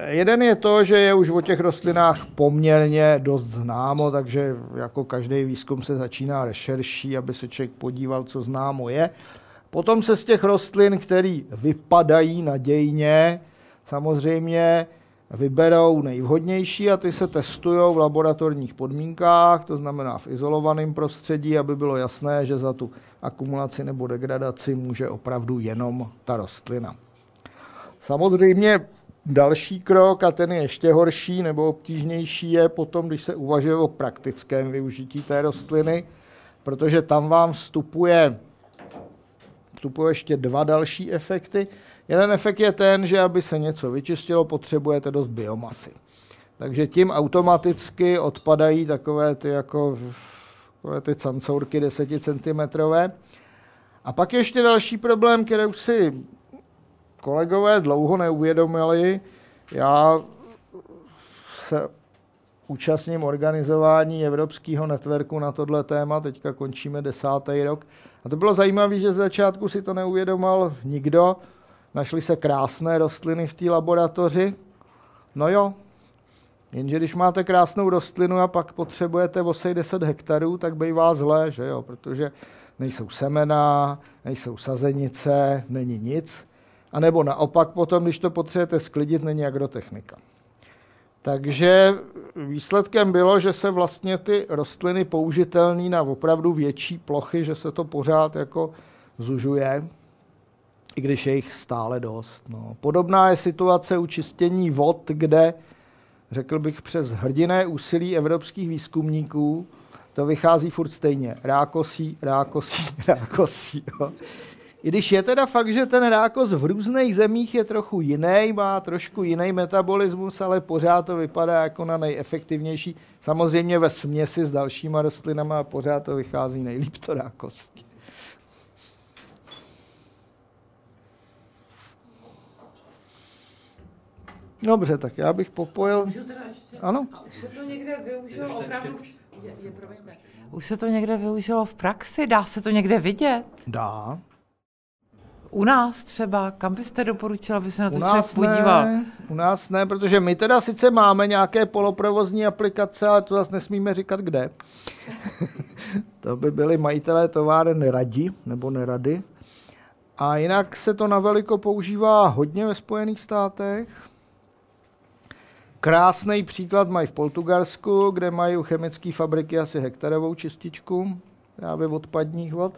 Jeden je to, že je už o těch rostlinách poměrně dost známo, takže jako každý výzkum se začíná rešerší, aby se člověk podíval, co známo je. Potom se z těch rostlin, které vypadají nadějně, samozřejmě vyberou nejvhodnější a ty se testují v laboratorních podmínkách, to znamená v izolovaném prostředí, aby bylo jasné, že za tu akumulaci nebo degradaci může opravdu jenom ta rostlina. Samozřejmě další krok, a ten je ještě horší nebo obtížnější, je potom, když se uvažuje o praktickém využití té rostliny, protože tam vám vstupuje, vstupují ještě dva další efekty. Jeden efekt je ten, že aby se něco vyčistilo, potřebujete dost biomasy. Takže tím automaticky odpadají takové ty jako takové ty cancourky 10 cm. A pak ještě další problém, který už si kolegové dlouho neuvědomili. Já se účastním organizování Evropského networku na tohle téma, teďka končíme desátý rok. A to bylo zajímavé, že z začátku si to neuvědomal nikdo. Našly se krásné rostliny v té laboratoři. No jo, jenže když máte krásnou rostlinu a pak potřebujete osej 10 hektarů, tak bývá zlé, že jo, protože nejsou semena, nejsou sazenice, není nic. A nebo naopak potom, když to potřebujete sklidit, není agrotechnika. Takže výsledkem bylo, že se vlastně ty rostliny použitelné na opravdu větší plochy, že se to pořád jako zužuje, i když je jich stále dost. No. Podobná je situace u čistění vod, kde, řekl bych, přes hrdiné úsilí evropských výzkumníků to vychází furt stejně. Rákosí, rákosí, rákosí. Jo. I když je teda fakt, že ten rákos v různých zemích je trochu jiný, má trošku jiný metabolismus, ale pořád to vypadá jako na nejefektivnější. Samozřejmě ve směsi s dalšíma rostlinama pořád to vychází nejlíp to rákosí. Dobře, tak já bych popojil. Ano, Už se to někde využilo opravdu... Je, je, promiňte. Už se to někde využilo v praxi? Dá se to někde vidět? dá. U nás třeba? Kam byste doporučila, aby se na to U člověk podíval? ne, u nás ne, protože my teda sice máme nějaké poloprovozní aplikace, ale to zase nesmíme říkat kde. to by byli majitelé továren radi nebo nerady. A jinak se to na veliko používá hodně ve Spojených státech. Krásný příklad mají v Portugalsku, kde mají u chemické fabriky asi hektarovou čističku právě odpadních vod.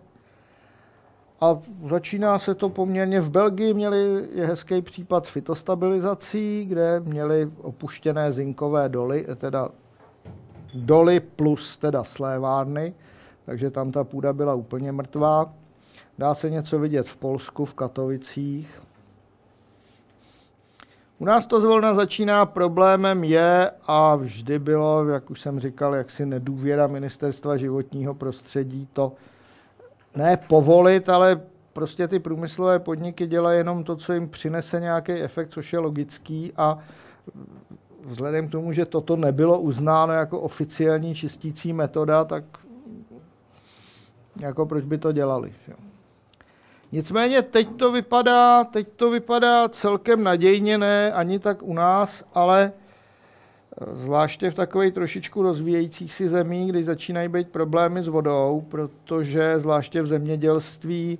A začíná se to poměrně v Belgii, měli je hezký případ s fitostabilizací, kde měli opuštěné zinkové doly, teda doly plus teda slévárny, takže tam ta půda byla úplně mrtvá. Dá se něco vidět v Polsku, v Katovicích. U nás to zvolna začíná problémem je a vždy bylo, jak už jsem říkal, jaksi nedůvěra ministerstva životního prostředí to ne povolit, ale prostě ty průmyslové podniky dělají jenom to, co jim přinese nějaký efekt, což je logický a vzhledem k tomu, že toto nebylo uznáno jako oficiální čistící metoda, tak jako proč by to dělali. Jo. Nicméně teď to vypadá, teď to vypadá celkem nadějně, ne ani tak u nás, ale zvláště v takové trošičku rozvíjejících si zemí, kdy začínají být problémy s vodou, protože zvláště v zemědělství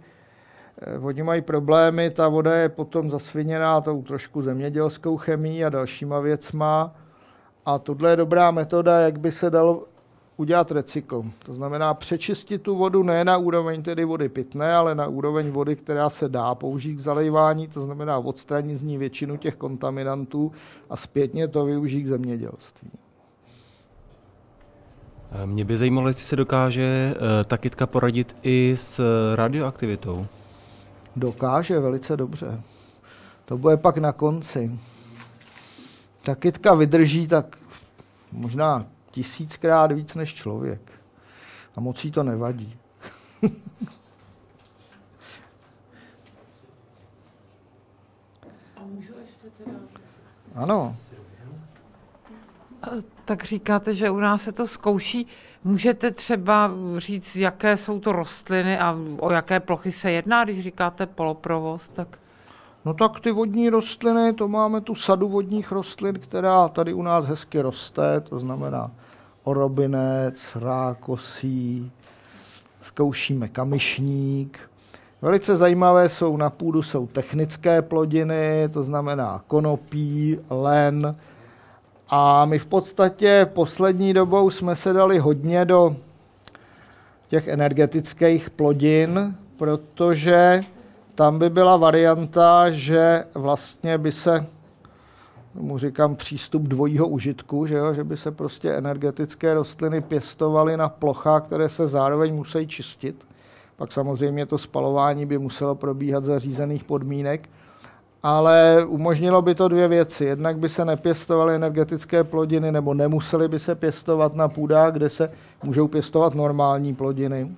eh, oni mají problémy, ta voda je potom zasviněná tou trošku zemědělskou chemií a dalšíma věcma. A tohle je dobrá metoda, jak by se dalo udělat recykl. To znamená přečistit tu vodu ne na úroveň tedy vody pitné, ale na úroveň vody, která se dá použít k zalejvání, to znamená odstranit z ní většinu těch kontaminantů a zpětně to využít k zemědělství. Eh, mě by zajímalo, jestli se dokáže eh, ta kytka poradit i s radioaktivitou. Dokáže velice dobře. To bude pak na konci. Ta kytka vydrží tak možná tisíckrát víc než člověk. A moc jí to nevadí. Ano. Tak říkáte, že u nás se to zkouší. Můžete třeba říct, jaké jsou to rostliny a o jaké plochy se jedná, když říkáte poloprovoz, tak... No tak ty vodní rostliny, to máme tu sadu vodních rostlin, která tady u nás hezky roste, to znamená orobinec, rákosí, zkoušíme kamyšník. Velice zajímavé jsou na půdu jsou technické plodiny, to znamená konopí, len. A my v podstatě poslední dobou jsme se dali hodně do těch energetických plodin, protože tam by byla varianta, že vlastně by se mu říkám přístup dvojího užitku, že, jo? že by se prostě energetické rostliny pěstovaly na plochách, které se zároveň musí čistit. Pak samozřejmě to spalování by muselo probíhat za řízených podmínek, ale umožnilo by to dvě věci. Jednak by se nepěstovaly energetické plodiny, nebo nemusely by se pěstovat na půdách, kde se můžou pěstovat normální plodiny.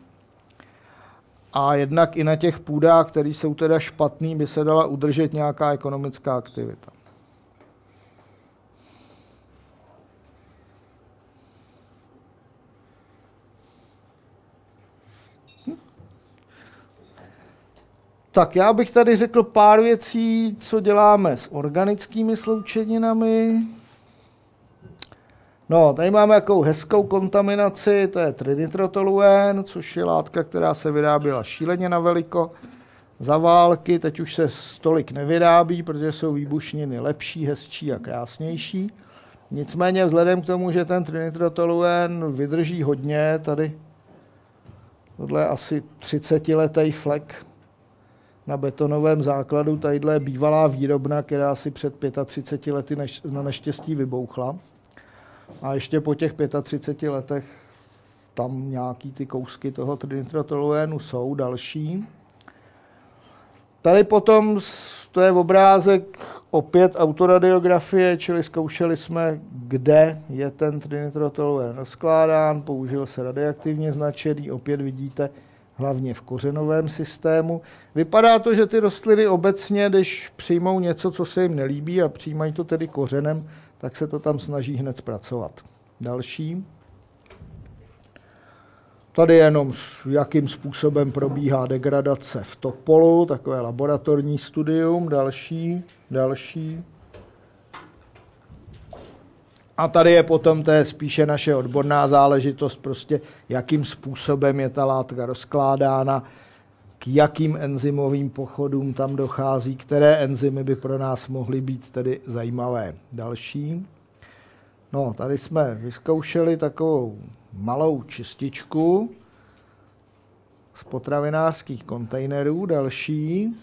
A jednak i na těch půdách, které jsou teda špatný, by se dala udržet nějaká ekonomická aktivita. Tak já bych tady řekl pár věcí, co děláme s organickými sloučeninami. No, tady máme jakou hezkou kontaminaci, to je trinitrotoluen, což je látka, která se vyráběla šíleně na veliko za války, teď už se stolik nevyrábí, protože jsou výbušniny lepší, hezčí a krásnější. Nicméně vzhledem k tomu, že ten trinitrotoluen vydrží hodně, tady tohle je asi 30 letý flek na betonovém základu. Tadyhle je bývalá výrobna, která si před 35 lety na neštěstí vybouchla. A ještě po těch 35 letech tam nějaký ty kousky toho trinitrotoluénu jsou další. Tady potom, to je obrázek opět autoradiografie, čili zkoušeli jsme, kde je ten trinitrotoluen rozkládán, použil se radioaktivně značený, opět vidíte, hlavně v kořenovém systému. Vypadá to, že ty rostliny obecně, když přijmou něco, co se jim nelíbí a přijímají to tedy kořenem, tak se to tam snaží hned zpracovat. Další. Tady jenom jakým způsobem probíhá degradace v topolu, takové laboratorní studium. Další, další. A tady je potom to je spíše naše odborná záležitost, prostě jakým způsobem je ta látka rozkládána, k jakým enzymovým pochodům tam dochází, které enzymy by pro nás mohly být tedy zajímavé. Další. No, tady jsme vyzkoušeli takovou malou čističku. z potravinářských kontejnerů. Další.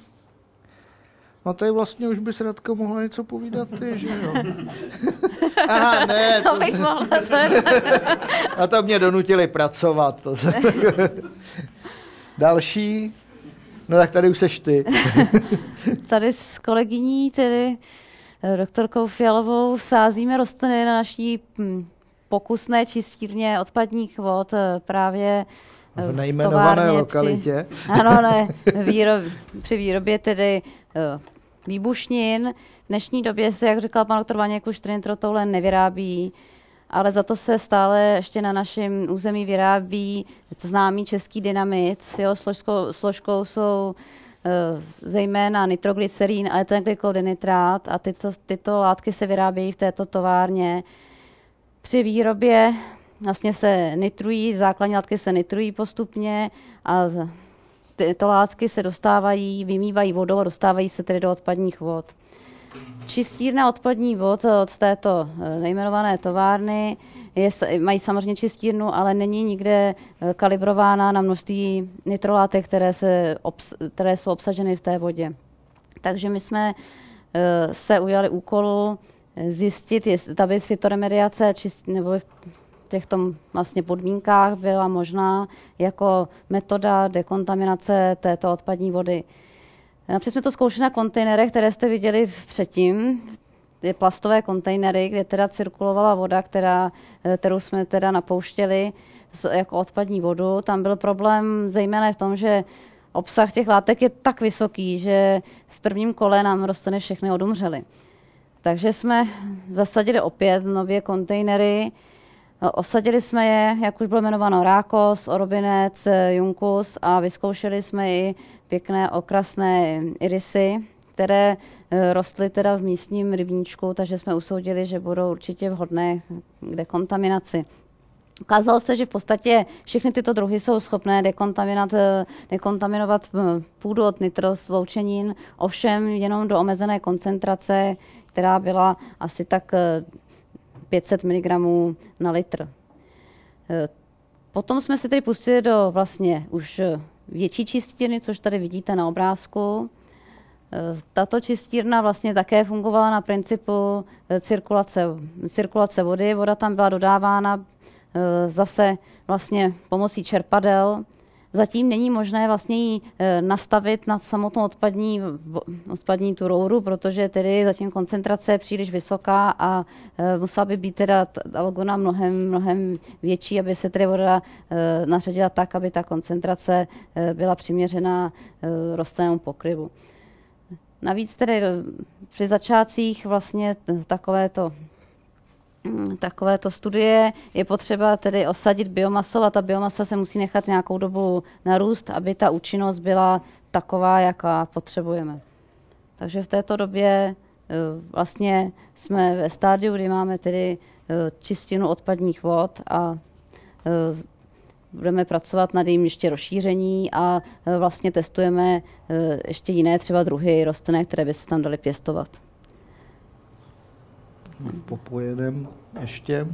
No tady vlastně už bys Radko mohla něco povídat ty, že jo? Aha, ne, To bych mohla, to je... a to mě donutili pracovat. To se... Další. No tak tady už seš ty. Tady s kolegyní, tedy eh, doktorkou Fialovou, sázíme rostliny na naší hm, pokusné čistírně odpadních vod eh, právě eh, V nejmenované továrně lokalitě. Při, ano, ne, výrob, při výrobě tedy výbušnin. V dnešní době se, jak říkal pan doktor Vaněk, už trinitrotoulen nevyrábí, ale za to se stále ještě na našem území vyrábí známý český dynamit. S jeho složkou, složkou jsou eh, zejména nitroglycerín a etylglykodinitrát a tyto, tyto látky se vyrábějí v této továrně. Při výrobě vlastně se nitrují, základní látky se nitrují postupně a tyto látky se dostávají, vymývají vodou a dostávají se tedy do odpadních vod. Čistírna odpadní vod od této eh, nejmenované továrny je, mají samozřejmě čistírnu, ale není nikde eh, kalibrována na množství nitrolátek, které, se obs, které jsou obsaženy v té vodě. Takže my jsme eh, se ujali úkolu zjistit, jestli ta by fitoremediace čist, nebo v těchto vlastně podmínkách byla možná jako metoda dekontaminace této odpadní vody. Například jsme to zkoušeli na kontejnerech, které jste viděli předtím, ty plastové kontejnery, kde teda cirkulovala voda, která, eh, kterou jsme teda napouštěli jako odpadní vodu. Tam byl problém zejména v tom, že obsah těch látek je tak vysoký, že v prvním kole nám rostliny všechny odumřely. Takže jsme zasadili opět nově kontejnery, Osadili jsme je, jak už bylo jmenováno, rákos, orobinec, junkus a vyzkoušeli jsme i pěkné okrasné irisy, které eh, rostly teda v místním rybníčku, takže jsme usoudili, že budou určitě vhodné k dekontaminaci. Ukázalo se, že v podstatě všechny tyto druhy jsou schopné dekontaminovat, eh, dekontaminovat eh, půdu od nitrosloučenin, ovšem jenom do omezené koncentrace, která byla asi tak eh, 500 mg na litr. Potom jsme se tedy pustili do vlastně už větší čistírny, což tady vidíte na obrázku. Eh, Tato čistírna vlastně také fungovala na principu eh, cirkulace, cirkulace vody. Voda tam byla dodávána eh, zase vlastně pomocí čerpadel. Zatím není možné vlastně ji eh, nastavit na samotnou odpadní, odpadní tu rouru, protože tedy zatím koncentrace je příliš vysoká a eh, musela by být teda t- algona mnohem, mnohem větší, aby se tedy voda eh, nařadila tak, aby ta koncentrace byla přiměřená rostlinnému pokryvu. Navíc tedy při začátcích vlastně takovéto takovéto studie je potřeba tedy osadit biomasou a ta biomasa se musí nechat nějakou dobu narůst, aby ta účinnost byla taková, jaká potřebujeme. Takže v této době eh, vlastně jsme ve stádiu, kdy máme tedy eh, čistinu odpadních vod a eh, budeme pracovat nad jejím ještě rozšíření a vlastně testujeme ještě jiné třeba druhy rostlin, které by se tam daly pěstovat. Popojedem ještě.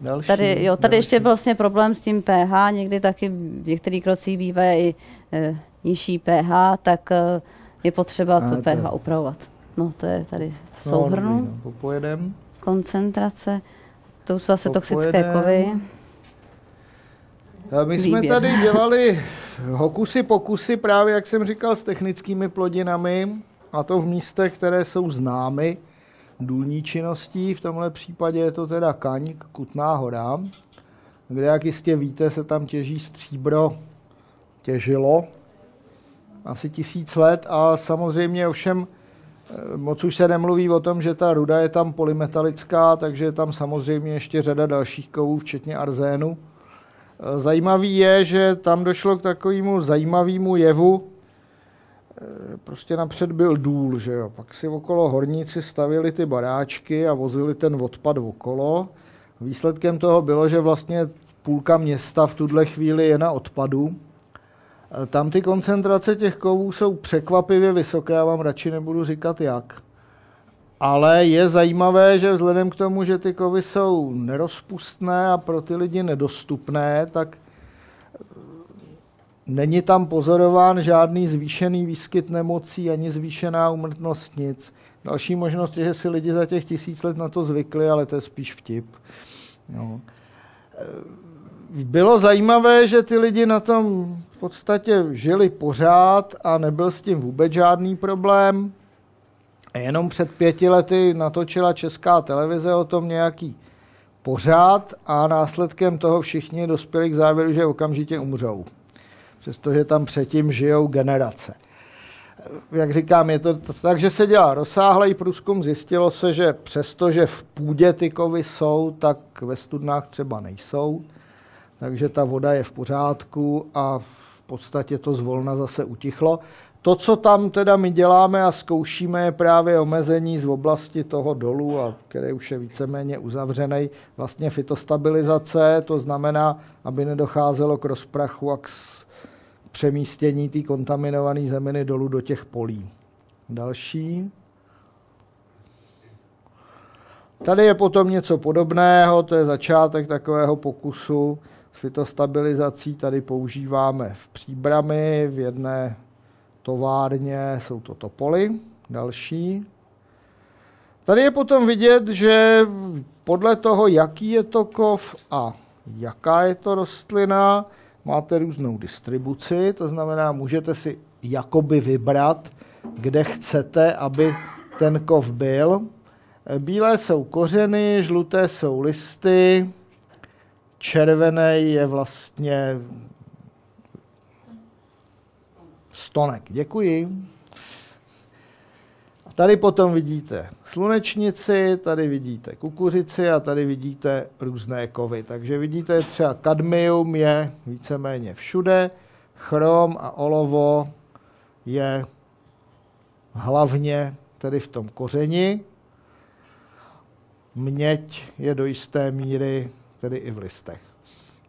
Další. Tady, jo, tady další. ještě byl vlastně problém s tím pH, někdy taky v některých krocích bývá i e, nižší pH, tak e, je potřeba A, to pH upravovat. No to je tady v No, souhrnu, no, Popojedem. koncentrace, to jsou zase toxické kovy. A My jsme Výběr. tady dělali hokusy pokusy právě, jak jsem říkal, s technickými plodinami a to v místech, které jsou známy důlní činností. V tomhle případě je to teda Kaňk, Kutná hora, kde, jak jistě víte, se tam těží stříbro, těžilo asi tisíc let a samozřejmě ovšem eh, moc už se nemluví o tom, že ta ruda je tam polymetalická, takže je tam samozřejmě ještě řada dalších kovů, včetně arzénu. Eh, Zajímavý je, že tam došlo k takovému zajímavému jevu. Eh, Prostě napřed byl důl, že jo. Pak si okolo horníci stavili ty baráčky a vozili ten odpad okolo. Výsledkem toho bylo, že vlastně půlka města v tuhle chvíli je na odpadu. Eh, Tam ty koncentrace těch kovů jsou překvapivě vysoké, já vám radši nebudu říkat jak. Ale je zajímavé, že vzhledem k tomu, že ty kovy jsou nerozpustné a pro ty lidi nedostupné, tak Není tam pozorován žádný zvýšený výskyt nemocí ani zvýšená umrtnost nic. Další možnost je, že si lidi za těch tisíc let na to zvykli, ale to je spíš vtip. No. Bylo zajímavé, že ty lidi na tom v podstatě žili pořád a nebyl s tím vůbec žádný problém. Jenom před pěti lety natočila česká televize o tom nějaký pořád a následkem toho všichni dospěli k závěru, že okamžitě umřou. Přestože tam předtím žijou generace. Jak říkám, je to tak, že se dělá rozsáhlý průzkum. Zjistilo se, že přestože v půdě ty kovy jsou, tak ve studnách třeba nejsou. Takže ta voda je v pořádku a v podstatě to zvolna zase utichlo. To, co tam teda my děláme a zkoušíme, je právě omezení z oblasti toho dolu, a který už je víceméně uzavřený, vlastně fitostabilizace, to znamená, aby nedocházelo k rozprachu a k přemístění té kontaminované zeminy dolů do těch polí. Další. Tady je potom něco podobného, to je začátek takového pokusu s fitostabilizací. Tady používáme v příbrami v jedné továrně jsou to topoly, další. Tady je potom vidět, že podle toho, jaký je to kov a jaká je to rostlina, máte různou distribuci, to znamená, můžete si jakoby vybrat, kde chcete, aby ten kov byl. Bílé jsou kořeny, žluté jsou listy, červený je vlastně stonek. Děkuji. Tady potom vidíte slunečnici, tady vidíte kukuřici a tady vidíte různé kovy. Takže vidíte třeba kadmium je víceméně všude, chrom a olovo je hlavně tedy v tom kořeni. Měď je do jisté míry tedy i v listech.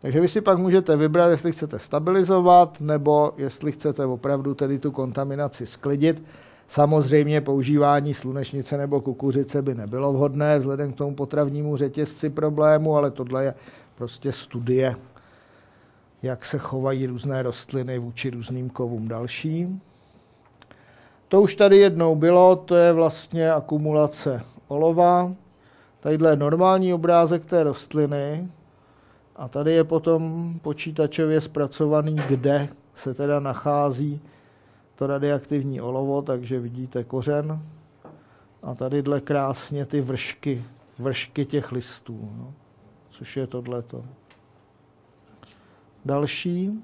Takže vy si pak můžete vybrat, jestli chcete stabilizovat, nebo jestli chcete opravdu tedy tu kontaminaci sklidit. Samozřejmě používání slunečnice nebo kukuřice by nebylo vhodné vzhledem k tomu potravnímu řetězci problému, ale tohle je prostě studie, jak se chovají různé rostliny vůči různým kovům dalším. To už tady jednou bylo, to je vlastně akumulace olova. Tadyhle je normální obrázek té rostliny, a tady je potom počítačově zpracovaný, kde se teda nachází to radioaktivní olovo, takže vidíte kořen. A tady dle krásně ty vršky, vršky těch listů, no, což je tohleto. Další,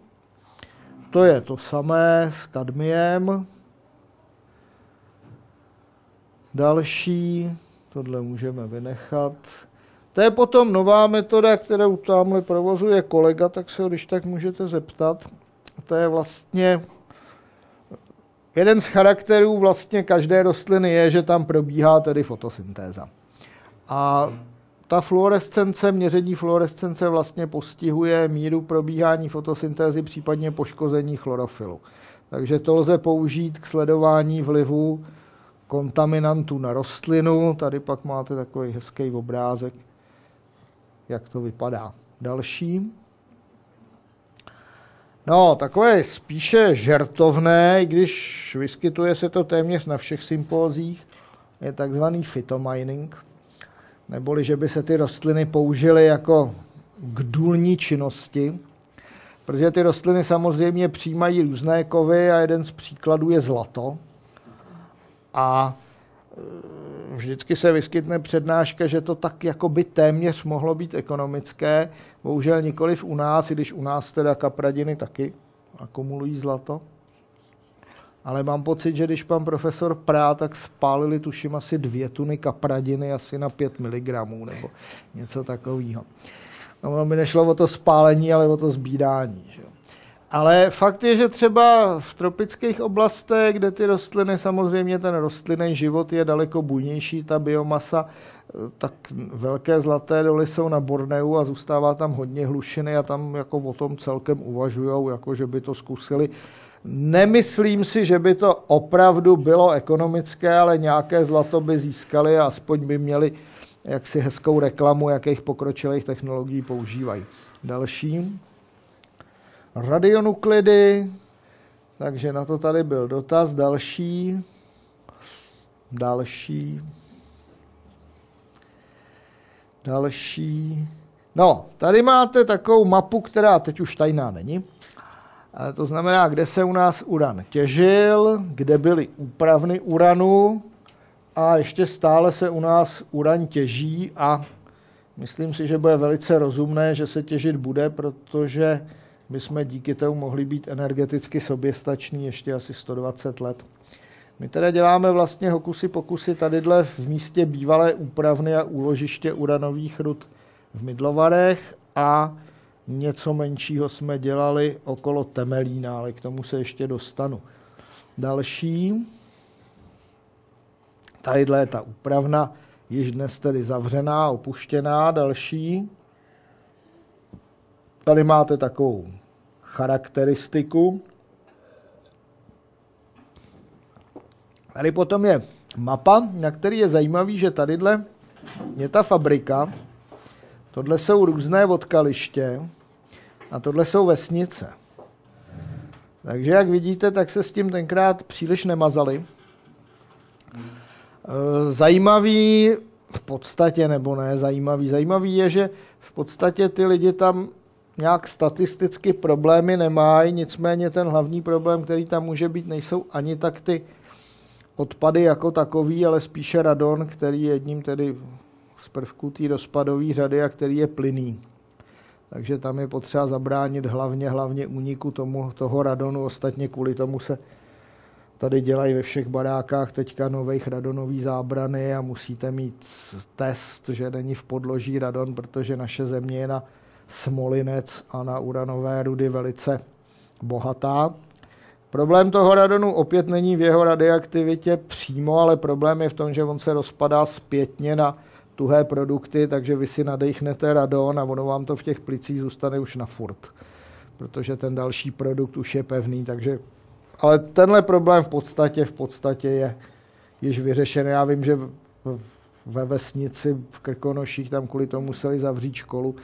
to je to samé s kadmiem. Další, tohle můžeme vynechat. To je potom nová metoda, kterou tamhle provozuje kolega, tak se ho když tak můžete zeptat. To je vlastně jeden z charakterů vlastně každé rostliny je, že tam probíhá tedy fotosyntéza. A ta fluorescence, měření fluorescence vlastně postihuje míru probíhání fotosyntézy, případně poškození chlorofilu. Takže to lze použít k sledování vlivu kontaminantů na rostlinu. Tady pak máte takový hezký obrázek jak to vypadá. Další. No, takové spíše žertovné, i když vyskytuje se to téměř na všech sympózích, je takzvaný phytomining, neboli že by se ty rostliny použily jako k důlní činnosti, protože ty rostliny samozřejmě přijímají různé kovy a jeden z příkladů je zlato. A vždycky se vyskytne přednáška, že to tak jako by téměř mohlo být ekonomické. Bohužel nikoliv u nás, i když u nás teda kapradiny taky akumulují zlato. Ale mám pocit, že když pan profesor Prá, tak spálili tuším asi dvě tuny kapradiny asi na 5 mg nebo něco takového. No, mi nešlo o to spálení, ale o to zbídání. Že? Ale fakt je, že třeba v tropických oblastech, kde ty rostliny, samozřejmě ten rostlinný život je daleko bujnější, ta biomasa, tak velké zlaté doly jsou na Borneu a zůstává tam hodně hlušiny a tam jako o tom celkem uvažují, jako že by to zkusili. Nemyslím si, že by to opravdu bylo ekonomické, ale nějaké zlato by získali a aspoň by měli jaksi hezkou reklamu, jakých pokročilých technologií používají. Další. Radionuklidy, takže na to tady byl dotaz. Další. Další. Další. No, tady máte takovou mapu, která teď už tajná není. A to znamená, kde se u nás uran těžil, kde byly úpravny uranu a ještě stále se u nás uran těží a myslím si, že bude velice rozumné, že se těžit bude, protože my jsme díky tomu mohli být energeticky soběstační ještě asi 120 let. My teda děláme vlastně hokusy pokusy tadyhle v místě bývalé úpravny a úložiště uranových rud v Midlovarech a něco menšího jsme dělali okolo Temelína, ale k tomu se ještě dostanu. Další. Tadyhle je ta úpravna, již dnes tedy zavřená, opuštěná. Další. Tady máte takovou charakteristiku. Tady potom je mapa, na který je zajímavý, že tadyhle je ta fabrika, tohle jsou různé odkaliště a tohle jsou vesnice. Takže jak vidíte, tak se s tím tenkrát příliš nemazali. E, zajímavý v podstatě, nebo ne zajímavý, zajímavý je, že v podstatě ty lidi tam nějak statisticky problémy nemají, nicméně ten hlavní problém, který tam může být, nejsou ani tak ty odpady jako takový, ale spíše radon, který je jedním tedy z prvků té rozpadové řady a který je plyný. Takže tam je potřeba zabránit hlavně, hlavně úniku tomu, toho radonu. Ostatně kvůli tomu se tady dělají ve všech barákách teďka nových radonový zábrany a musíte mít test, že není v podloží radon, protože naše země je na smolinec a na uranové rudy velice bohatá. Problém toho radonu opět není v jeho radioaktivitě přímo, ale problém je v tom, že on se rozpadá zpětně na tuhé produkty, takže vy si nadechnete radon a ono vám to v těch plicích zůstane už na furt, protože ten další produkt už je pevný, takže ale tenhle problém v podstatě, v podstatě je již vyřešen. Já vím, že ve vesnici v Krkonoších tam kvůli tomu museli zavřít školu,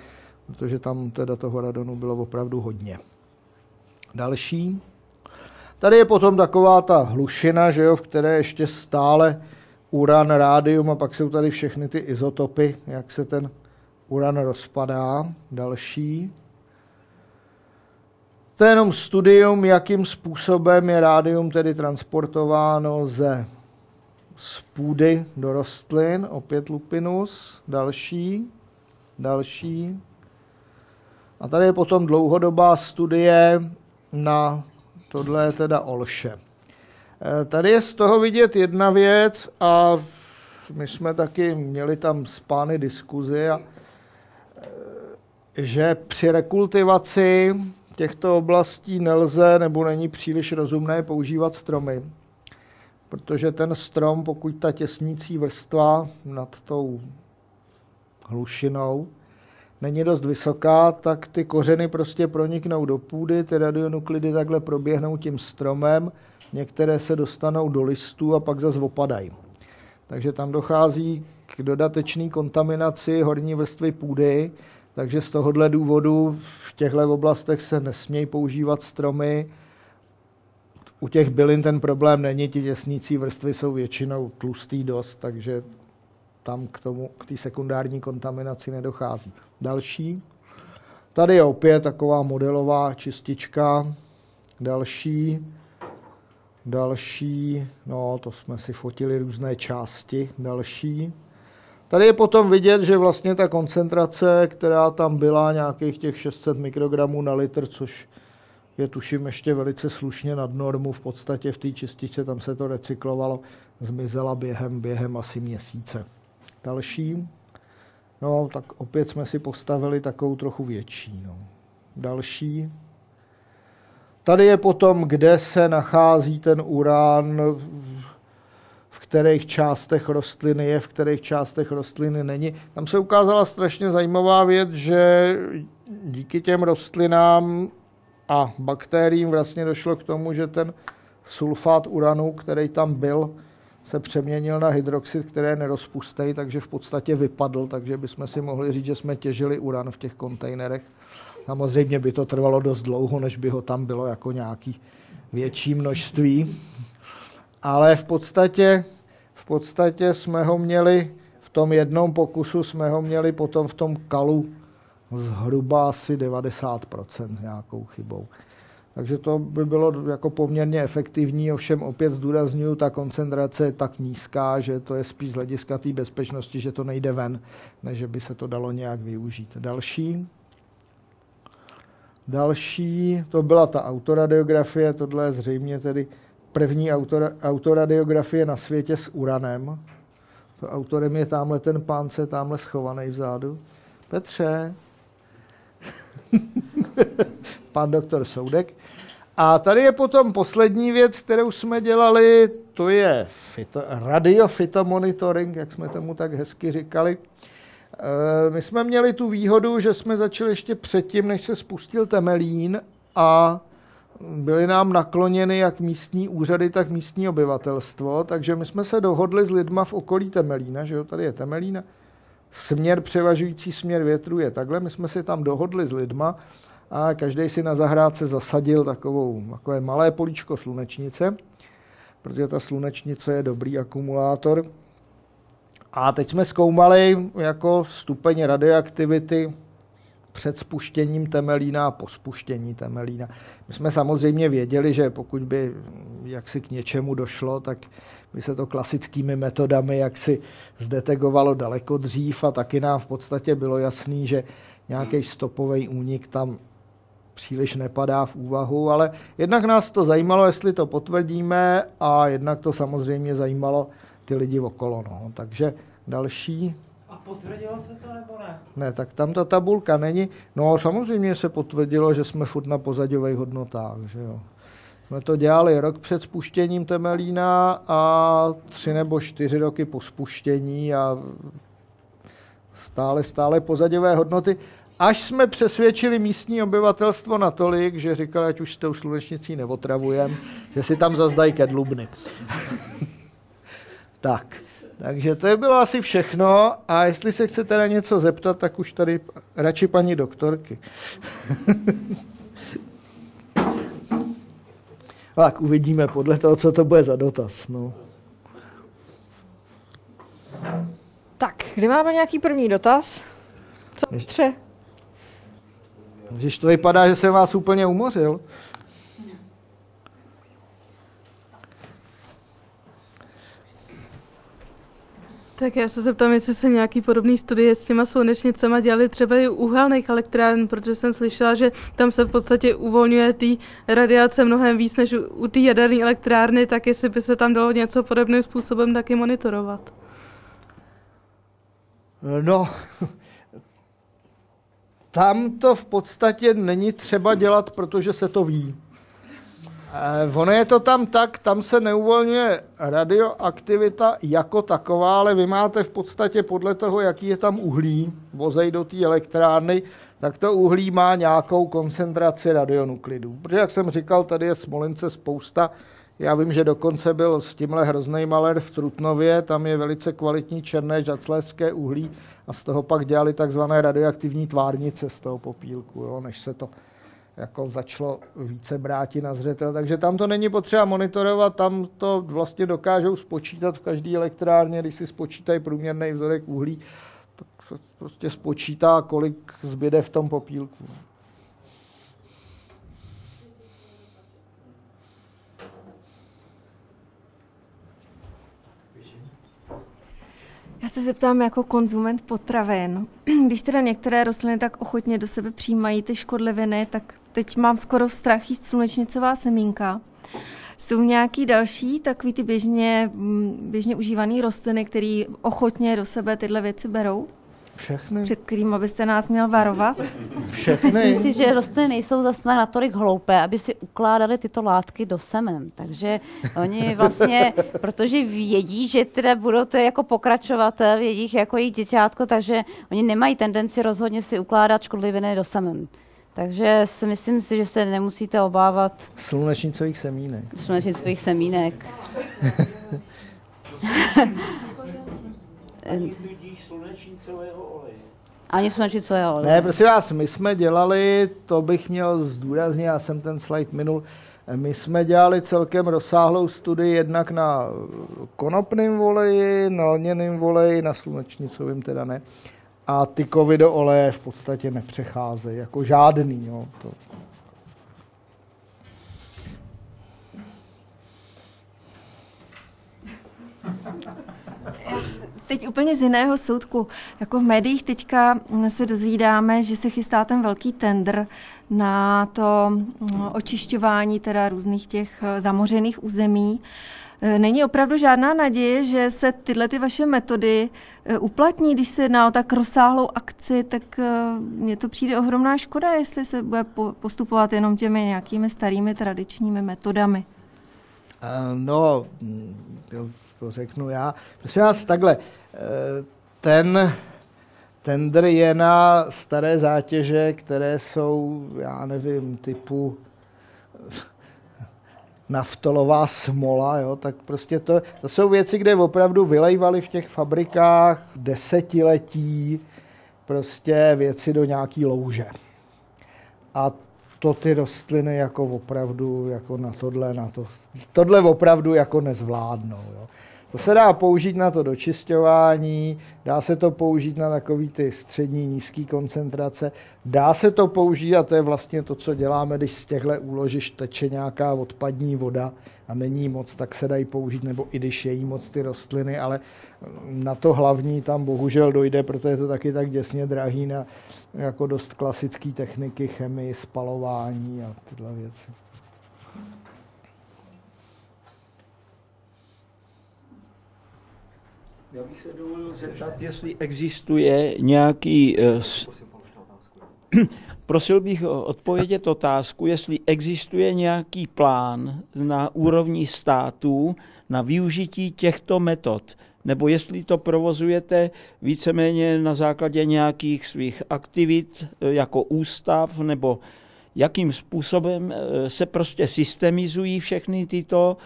protože tam teda toho radonu bylo opravdu hodně. Další. Tady je potom taková ta hlušina, že jo, v které ještě stále uran, rádium a pak jsou tady všechny ty izotopy, jak se ten uran rozpadá. Další. To je jenom studium, jakým způsobem je rádium tedy transportováno ze z půdy do rostlin, opět lupinus, další, další. A tady je potom dlouhodobá studie na tohle je teda Olše. Eh, tady je z toho vidět jedna věc a my jsme taky měli tam s pány diskuzi, a, eh, že při rekultivaci těchto oblastí nelze nebo není příliš rozumné používat stromy, protože ten strom, pokud ta těsnící vrstva nad tou hlušinou není dost vysoká, tak ty kořeny prostě proniknou do půdy, ty radionuklidy takhle proběhnou tím stromem, některé se dostanou do listů a pak zase opadají. Takže tam dochází k dodatečné kontaminaci horní vrstvy půdy, takže z tohohle důvodu v těchto oblastech se nesmějí používat stromy. U těch bylin ten problém není, ti těsnící vrstvy jsou většinou tlustý dost, takže tam k tomu, k té sekundární kontaminaci nedochází. Další. Tady je opět taková modelová čistička. Další. Další. No, to jsme si fotili různé části. Další. Tady je potom vidět, že vlastně ta koncentrace, která tam byla, nějakých těch 600 mikrogramů na litr, což je tuším ještě velice slušně nad normu, v podstatě v té čističce tam se to recyklovalo, zmizela během, během asi měsíce. Další. No, tak opět jsme si postavili takovou trochu větší. No. Další. Tady je potom, kde se nachází ten urán, v kterých částech rostliny je, v kterých částech rostliny není. Tam se ukázala strašně zajímavá věc, že díky těm rostlinám a bakteriím vlastně došlo k tomu, že ten sulfát uranu, který tam byl, se přeměnil na hydroxid, který je nerozpustný, takže v podstatě vypadl, takže bychom si mohli říct, že jsme těžili uran v těch kontejnerech. Samozřejmě by to trvalo dost dlouho, než by ho tam bylo jako nějaký větší množství. Ale v podstatě, v podstatě jsme ho měli, v tom jednom pokusu jsme ho měli potom v tom kalu zhruba asi 90% nějakou chybou. Takže to by bylo jako poměrně efektivní, ovšem opět zdůraznuju, ta koncentrace je tak nízká, že to je spíš z hlediska té bezpečnosti, že to nejde ven, než by se to dalo nějak využít. Další. Další, to byla ta autoradiografie, tohle je zřejmě tedy první autora, autoradiografie na světě s uranem. To autorem je tamhle ten pán, je tamhle schovaný vzadu. Petře. Pan doktor Soudek. A tady je potom poslední věc, kterou jsme dělali, to je fito, radiofitomonitoring, jak jsme tomu tak hezky říkali. E, my jsme měli tu výhodu, že jsme začali ještě předtím, než se spustil Temelín a byly nám nakloněny jak místní úřady, tak místní obyvatelstvo, takže my jsme se dohodli s lidma v okolí Temelína, že jo, tady je Temelína, směr, převažující směr větru je takhle, my jsme si tam dohodli s lidma a každý si na zahrádce zasadil takovou, takové malé políčko slunečnice, protože ta slunečnice je dobrý akumulátor. A teď jsme zkoumali jako stupeň radioaktivity před spuštěním Temelína a po spuštění Temelína. My jsme samozřejmě věděli, že pokud by jaksi k něčemu došlo, tak by se to klasickými metodami jaksi zdetegovalo daleko dřív a taky nám v podstatě bylo jasný, že nějaký stopový únik tam příliš nepadá v úvahu, ale jednak nás to zajímalo, jestli to potvrdíme a jednak to samozřejmě zajímalo ty lidi okolo. No. Takže další. A potvrdilo se to nebo ne? Ne, tak tam ta tabulka není. No samozřejmě se potvrdilo, že jsme furt na pozadových hodnotách. Že jo. Jsme to dělali rok před spuštěním Temelína a tři nebo čtyři roky po spuštění a stále, stále pozadové hodnoty. Až jsme přesvědčili místní obyvatelstvo natolik, že říkali, ať už s tou slunečnicí neotravujem, že si tam zazdají kedlubny. tak, takže to je bylo asi všechno a jestli se chcete na něco zeptat, tak už tady radši paní doktorky. tak uvidíme podle toho, co to bude za dotaz. No. Tak, kdy máme nějaký první dotaz? Co tře? Když to vypadá, že jsem vás úplně umořil. Tak já se zeptám, jestli se nějaký podobný studie s těma slunečnicema dělali třeba i u uhelných elektráren, protože jsem slyšela, že tam se v podstatě uvolňuje ty radiace mnohem víc než u, u té jaderné elektrárny, tak jestli by se tam dalo něco podobným způsobem taky monitorovat. No, tam to v podstatě není třeba dělat, protože se to ví. Eh, ono je to tam tak, tam se neuvolňuje radioaktivita jako taková, ale vy máte v podstatě podle toho, jaký je tam uhlí, vozej do té elektrárny, tak to uhlí má nějakou koncentraci radionuklidů. Protože, jak jsem říkal, tady je Smolince spousta. Já vím, že dokonce byl s tímhle hrozný maler v Trutnově, tam je velice kvalitní černé žacléské uhlí a z toho pak dělali takzvané radioaktivní tvárnice z toho popílku, jo, než se to jako začalo více bráti na zřetel. Takže tam to není potřeba monitorovat, tam to vlastně dokážou spočítat v každé elektrárně, když si spočítají průměrný vzorek uhlí, tak se prostě spočítá, kolik zbyde v tom popílku. Já se zeptám jako konzument potravin. Když teda některé rostliny tak ochotně do sebe přijímají ty škodliviny, tak teď mám skoro strach jíst slunečnicová semínka. Jsou nějaký další takový ty běžně, běžně užívané rostliny, které ochotně do sebe tyhle věci berou? Všechny. Před kterým byste nás měl varovat? Všechny. Myslím si, že rostliny nejsou zase natolik hloupé, aby si ukládali tyto látky do semen. Takže oni vlastně, protože vědí, že teda budou to jako pokračovatel jejich jako jejich děťátko, takže oni nemají tendenci rozhodně si ukládat škodliviny do semen. Takže si myslím si, že se nemusíte obávat Slunečnicových semínek. slunečnicových semínek. Tudíž slunečnicového. Ani slunečnicu, jo. Ne, prosím vás, my jsme dělali, to bych měl zdůraznit, já jsem ten slide minul, my jsme dělali celkem rozsáhlou studii jednak na konopném voleji, na lněném voleji, na slunečnicovém teda ne. A ty do oleje v podstatě nepřecházejí, jako žádný. Jo, to. Teď úplně z jiného soudku. Jako v médiích teďka se dozvídáme, že se chystá ten velký tender na to mm, očišťování teda různých těch eh, zamořených území. Eh, není opravdu žádná naděje, že se tyhle ty vaše metody eh, uplatní, když se jedná o tak rozsáhlou akci, tak mně to přijde ohromná škoda, jestli se bude postupovat jenom těmi nějakými starými tradičními metodami. No, to, řeknu já. Prosím vás, takhle, ten tender je na staré zátěže, které jsou, já nevím, typu naftolová smola, jo, tak prostě to, to jsou věci, kde opravdu vylejvali v těch fabrikách desetiletí prostě věci do nějaký louže. A to ty rostliny jako opravdu jako na tohle, na to, tohle opravdu jako nezvládnou. Jo. To se dá použít na to dočisťování, dá se to použít na takový ty střední, nízký koncentrace, dá se to použít, a to je vlastně to, co děláme, když z těchto úložiš teče nějaká odpadní voda a není moc, tak se dají použít, nebo i když je jí moc ty rostliny, ale na to hlavní tam bohužel dojde, protože je to taky tak děsně drahý na jako dost klasické techniky, chemii, spalování a tyhle věci. Já bych se dovolil zeptat, jestli existuje nějaký... Uh, prosil bych odpovědět otázku, jestli existuje nějaký plán na úrovni států na využití těchto metod, nebo jestli to provozujete víceméně na základě nějakých svých aktivit eh, jako ústav, nebo jakým způsobem eh, se prostě systemizují všechny tyto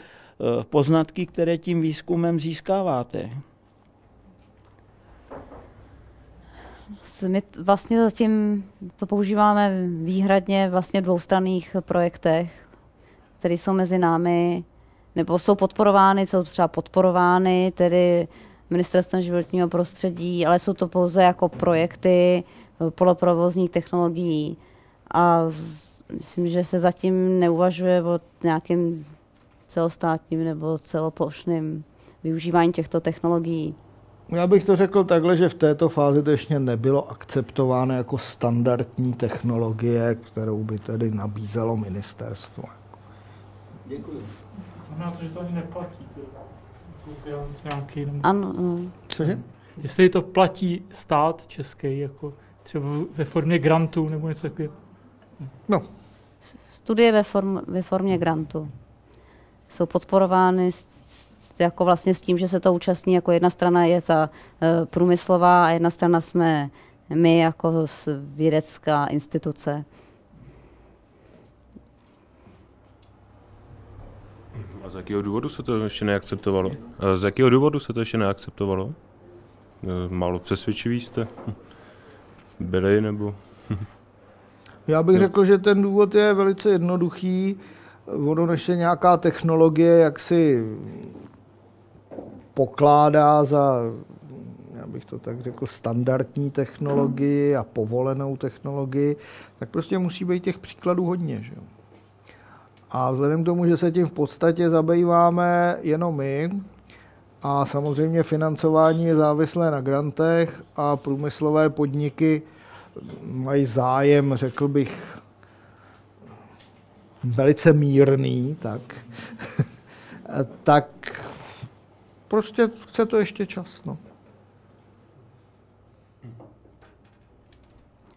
poznatky, které tím výzkumem získáváte. My vlastně zatím to používáme výhradně vlastně v dvoustranných projektech, které jsou mezi námi, nebo jsou podporovány, jsou třeba podporovány, tedy ministerstvem životního prostředí, ale jsou to pouze jako projekty poloprovozních technologií. A myslím, že se zatím neuvažuje o nějakým celostátním nebo celoplošným využívání těchto technologií. Já bych to řekl takhle, že v této fázi to ještě nebylo akceptováno jako standardní technologie, kterou by tedy nabízelo ministerstvo. Děkuji. Znamená to, že to ani neplatí. Nějaký, ano, ano. Cože? Jestli to platí stát český, jako třeba ve formě grantů nebo něco takového. No. Studie ve, form, ve formě grantu jsou podporovány jako vlastně s tím, že se to účastní, jako jedna strana je ta e, průmyslová a jedna strana jsme my jako vědecká instituce. A z jakého důvodu se to ještě neakceptovalo? A z jakého důvodu se to ještě neakceptovalo? E, málo přesvědčivý jste? Byli nebo... Já bych no. řekl, že ten důvod je velice jednoduchý. Ono, než je nějaká technologie, jak si pokládá za, já bych to tak řekl, standardní technologii a povolenou technologii, tak prostě musí být těch příkladů hodně. Že? A vzhledem k tomu, že se tím v podstatě zabýváme jenom my, a samozřejmě financování je závislé na grantech a průmyslové podniky mají zájem, řekl bych, velice mírný, tak, tak prostě chce to ještě čas. No.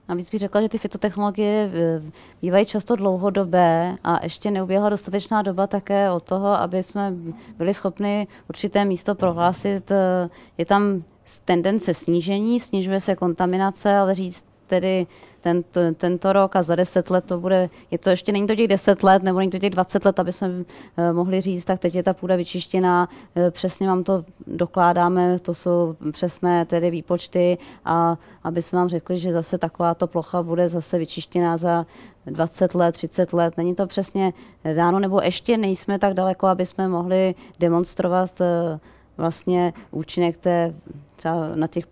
Navíc bych řekla, že ty fitotechnologie eh, bývají často dlouhodobé a ještě neuběhla dostatečná doba také od toho, aby jsme byli schopni určité místo prohlásit. Eh, je tam tendence snížení, snižuje se kontaminace, ale říct tedy tento, tento rok a za deset let to bude, je to ještě není to těch deset let, nebo není to těch 20 let, aby jsme eh, mohli říct, tak teď je ta půda vyčištěná, eh, přesně vám to dokládáme, to jsou přesné tedy výpočty a aby jsme vám řekli, že zase takováto plocha bude zase vyčištěná za 20 let, 30 let, není to přesně dáno, nebo ještě nejsme tak daleko, aby jsme mohli demonstrovat eh, vlastně účinek té třeba na těch,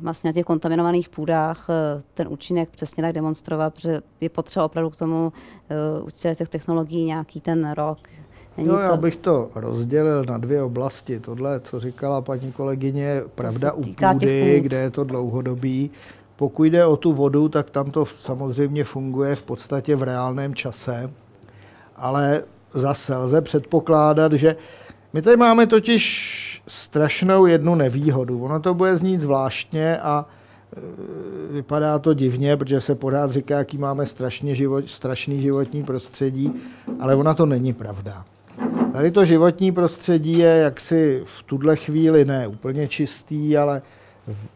vlastně na těch kontaminovaných půdách eh, ten účinek přesně tak demonstrovat, protože je potřeba opravdu k tomu uh, u těch technologií nějaký ten rok. Není no, to... já bych to rozdělil na dvě oblasti. Tohle, co říkala paní kolegyně, je pravda u půdy, kde je to dlouhodobý. Pokud jde o tu vodu, tak tam to samozřejmě funguje v podstatě v reálném čase, ale zase lze předpokládat, že my tady máme totiž strašnou jednu nevýhodu. Ono to bude znít zvláštně a e, vypadá to divně, protože se pořád říká, jaký máme strašně život, strašný životní prostředí, ale ona to není pravda. Tady to životní prostředí je jaksi v tuhle chvíli ne úplně čistý, ale v,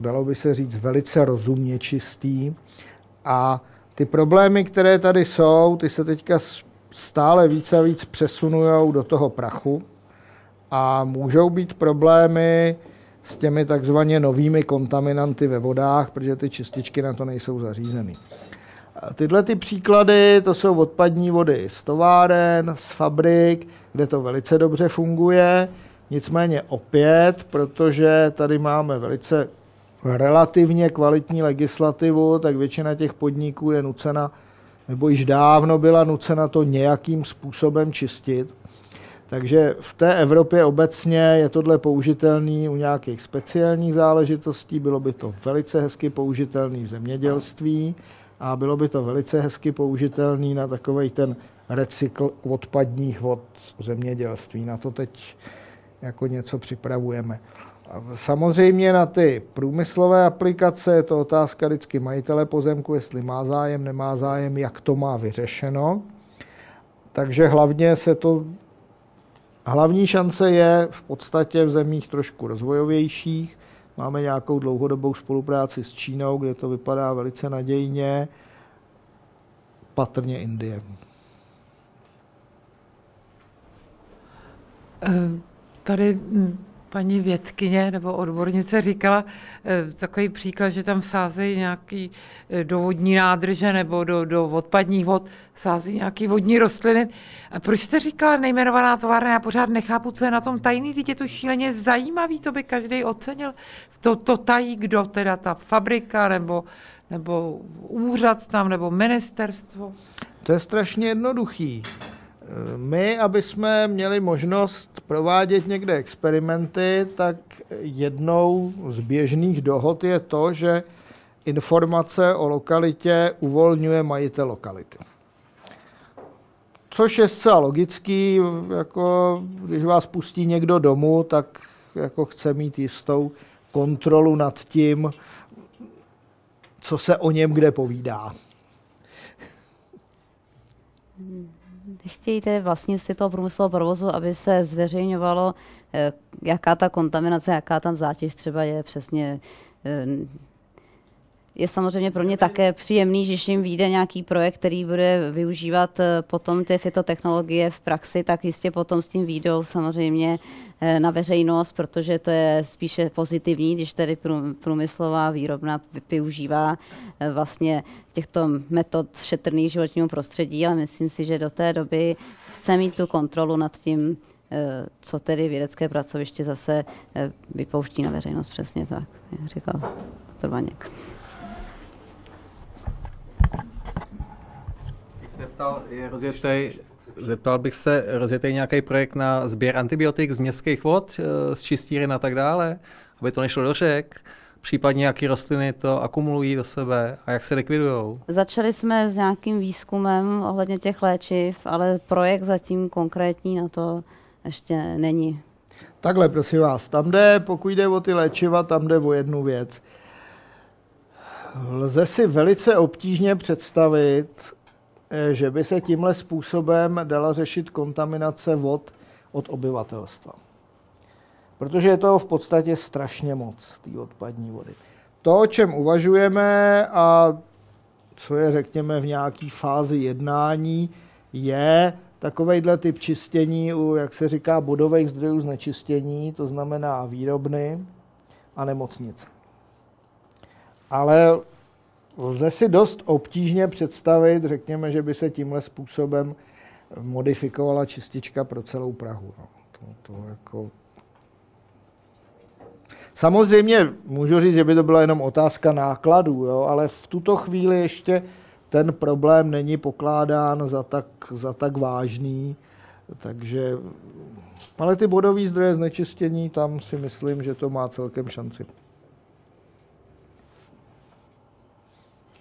dalo by se říct velice rozumně čistý. A ty problémy, které tady jsou, ty se teďka stále více a víc přesunují do toho prachu a můžou být problémy s těmi takzvaně novými kontaminanty ve vodách, protože ty čističky na to nejsou zařízeny. Tyhle ty příklady, to jsou odpadní vody z továren, z fabrik, kde to velice dobře funguje. Nicméně opět, protože tady máme velice relativně kvalitní legislativu, tak většina těch podniků je nucena nebo již dávno byla nucena to nějakým způsobem čistit. Takže v té Evropě obecně je tohle použitelný u nějakých speciálních záležitostí, bylo by to velice hezky použitelný v zemědělství a bylo by to velice hezky použitelný na takový ten recykl odpadních vod zemědělství. Na to teď jako něco připravujeme. Samozřejmě na ty průmyslové aplikace je to otázka vždycky majitele pozemku, jestli má zájem, nemá zájem, jak to má vyřešeno. Takže hlavně se to, hlavní šance je v podstatě v zemích trošku rozvojovějších. Máme nějakou dlouhodobou spolupráci s Čínou, kde to vypadá velice nadějně, patrně Indie. Eh, tady hm, paní vědkyně nebo odbornice říkala eh, takový příklad, že tam sázejí nějaký eh, do vodní nádrže nebo do, do odpadních vod, sází nějaký vodní rostliny. A proč jste říkala nejmenovaná továrna? Já pořád nechápu, co je na tom tajný, teď je to šíleně zajímavý, to by každý ocenil. To, to tají kdo, teda ta fabrika nebo, nebo úřad tam, nebo ministerstvo? To je strašně jednoduchý. My, aby jsme měli možnost provádět někde experimenty, tak jednou z běžných dohod je to, že informace o lokalitě uvolňuje majitel lokality. Což je zcela logický, jako když vás pustí někdo domů, tak jako chce mít jistou kontrolu nad tím, co se o něm kde povídá. Hmm chtějí tedy vlastnictví toho průmyslového provozu, aby se zveřejňovalo, eh, jaká ta kontaminace, jaká tam zátěž třeba je přesně eh, je samozřejmě pro ně také příjemný, že jim vyjde nějaký projekt, který bude využívat eh, potom ty fytotechnologie v praxi, tak jistě potom s tím výjdou samozřejmě eh, na veřejnost, protože to je spíše pozitivní, když tedy průmyslová výrobna využívá eh, vlastně těchto metod šetrných životního prostředí, ale myslím si, že do té doby chce mít tu kontrolu nad tím, co tedy vědecké pracoviště zase vypouští na veřejnost přesně tak, jak říkal Trvaněk. Zeptal, je rozjetej, zeptal bych se, rozjetej nějaký projekt na sběr antibiotik z městských vod, eh, z čistíren a tak dále, aby to nešlo do řek, případně jaký rostliny to akumulují do sebe a jak se likvidují? Začali jsme s nějakým výzkumem ohledně těch léčiv, ale projekt zatím konkrétní na to ještě není. Takhle, prosím vás, tam jde, pokud jde o ty léčiva, tam jde o jednu věc. Lze si velice obtížně představit, že by se tímhle způsobem dala řešit kontaminace vod od obyvatelstva. Protože je toho v podstatě strašně moc, té odpadní vody. To, o čem uvažujeme, a co je, řekněme, v nějaké fázi jednání, je takovejhle typ čistění u, jak se říká, bodových zdrojů znečištění, to znamená výrobny a nemocnice. Ale lze si dost obtížně představit, řekněme, že by se tímhle způsobem modifikovala čistička pro celou Prahu. No. To, to jako... Samozřejmě můžu říct, že by to byla jenom otázka nákladů, jo, ale v tuto chvíli ještě ten problém není pokládán za tak, za tak vážný, takže ale ty bodové zdroje znečištění, tam si myslím, že to má celkem šanci.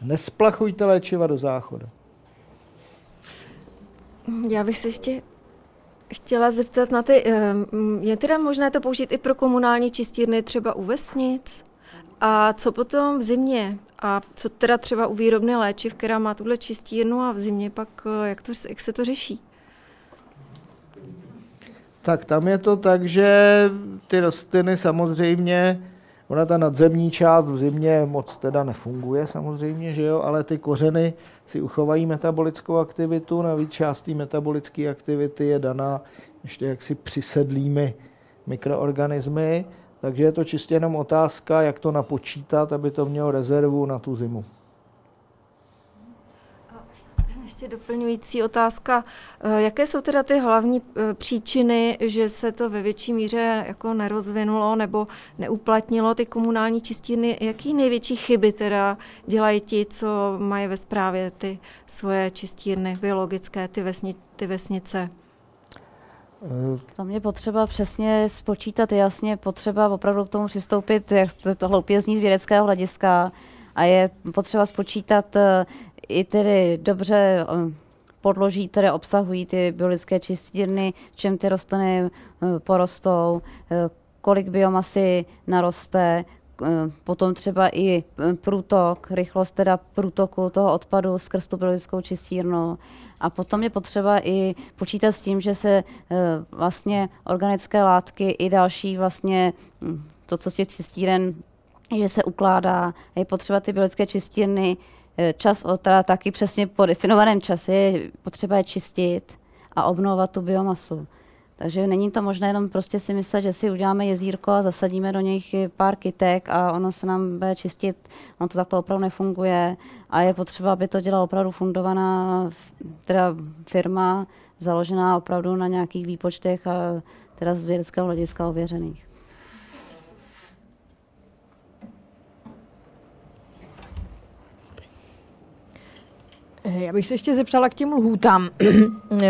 Nesplachujte léčiva do záchoda. Já bych se ještě chtěla zeptat na ty, eh, je teda možné to použít i pro komunální čistírny třeba u vesnic? A co potom v zimě? A co teda třeba u výrobny léčiv, která má tuhle čistírnu a v zimě pak, eh, jak, to, jak se to řeší? Tak tam je to tak, že ty rostliny samozřejmě, ona ta nadzemní část v zimě moc teda nefunguje samozřejmě, že jo, ale ty kořeny si uchovají metabolickou aktivitu, navíc část té metabolické aktivity je daná ještě jaksi přisedlými mikroorganismy, takže je to čistě jenom otázka, jak to napočítat, aby to mělo rezervu na tu zimu. Ještě doplňující otázka. Eh, jaké jsou teda ty hlavní eh, příčiny, že se to ve větší míře jako nerozvinulo nebo neuplatnilo ty komunální čistírny? Jaký největší chyby teda dělají ti, co mají ve správě ty svoje čistírny biologické, ty, vesni, ty vesnice? Tam je potřeba přesně spočítat, jasně potřeba opravdu k tomu přistoupit, jak to hloupě zní z vědeckého hlediska a je potřeba spočítat eh, i tedy dobře eh, podloží, které obsahují ty biologické čistírny, v čem ty rostliny eh, porostou, kolik biomasy naroste, potom třeba i průtok, rychlost teda průtoku toho odpadu skrz tu biologickou čistírnu. A potom je potřeba i počítat s tím, že se vlastně organické látky i další vlastně hm, to, co z těch čistíren že se ukládá, je potřeba ty biologické čistírny eh, čas od teda taky přesně po definovaném čase je potřeba je čistit a obnovovat tu biomasu. Takže není to možné jenom prostě si myslet, že si uděláme jezírko a zasadíme do něj pár kytek a ono se nám bude čistit. Ono to takhle opravdu nefunguje a je potřeba, aby to dělala opravdu fundovaná teda firma, založená opravdu na nějakých výpočtech a teda z vědeckého hlediska ověřených. Já bych se ještě zeptala k těm lhůtám,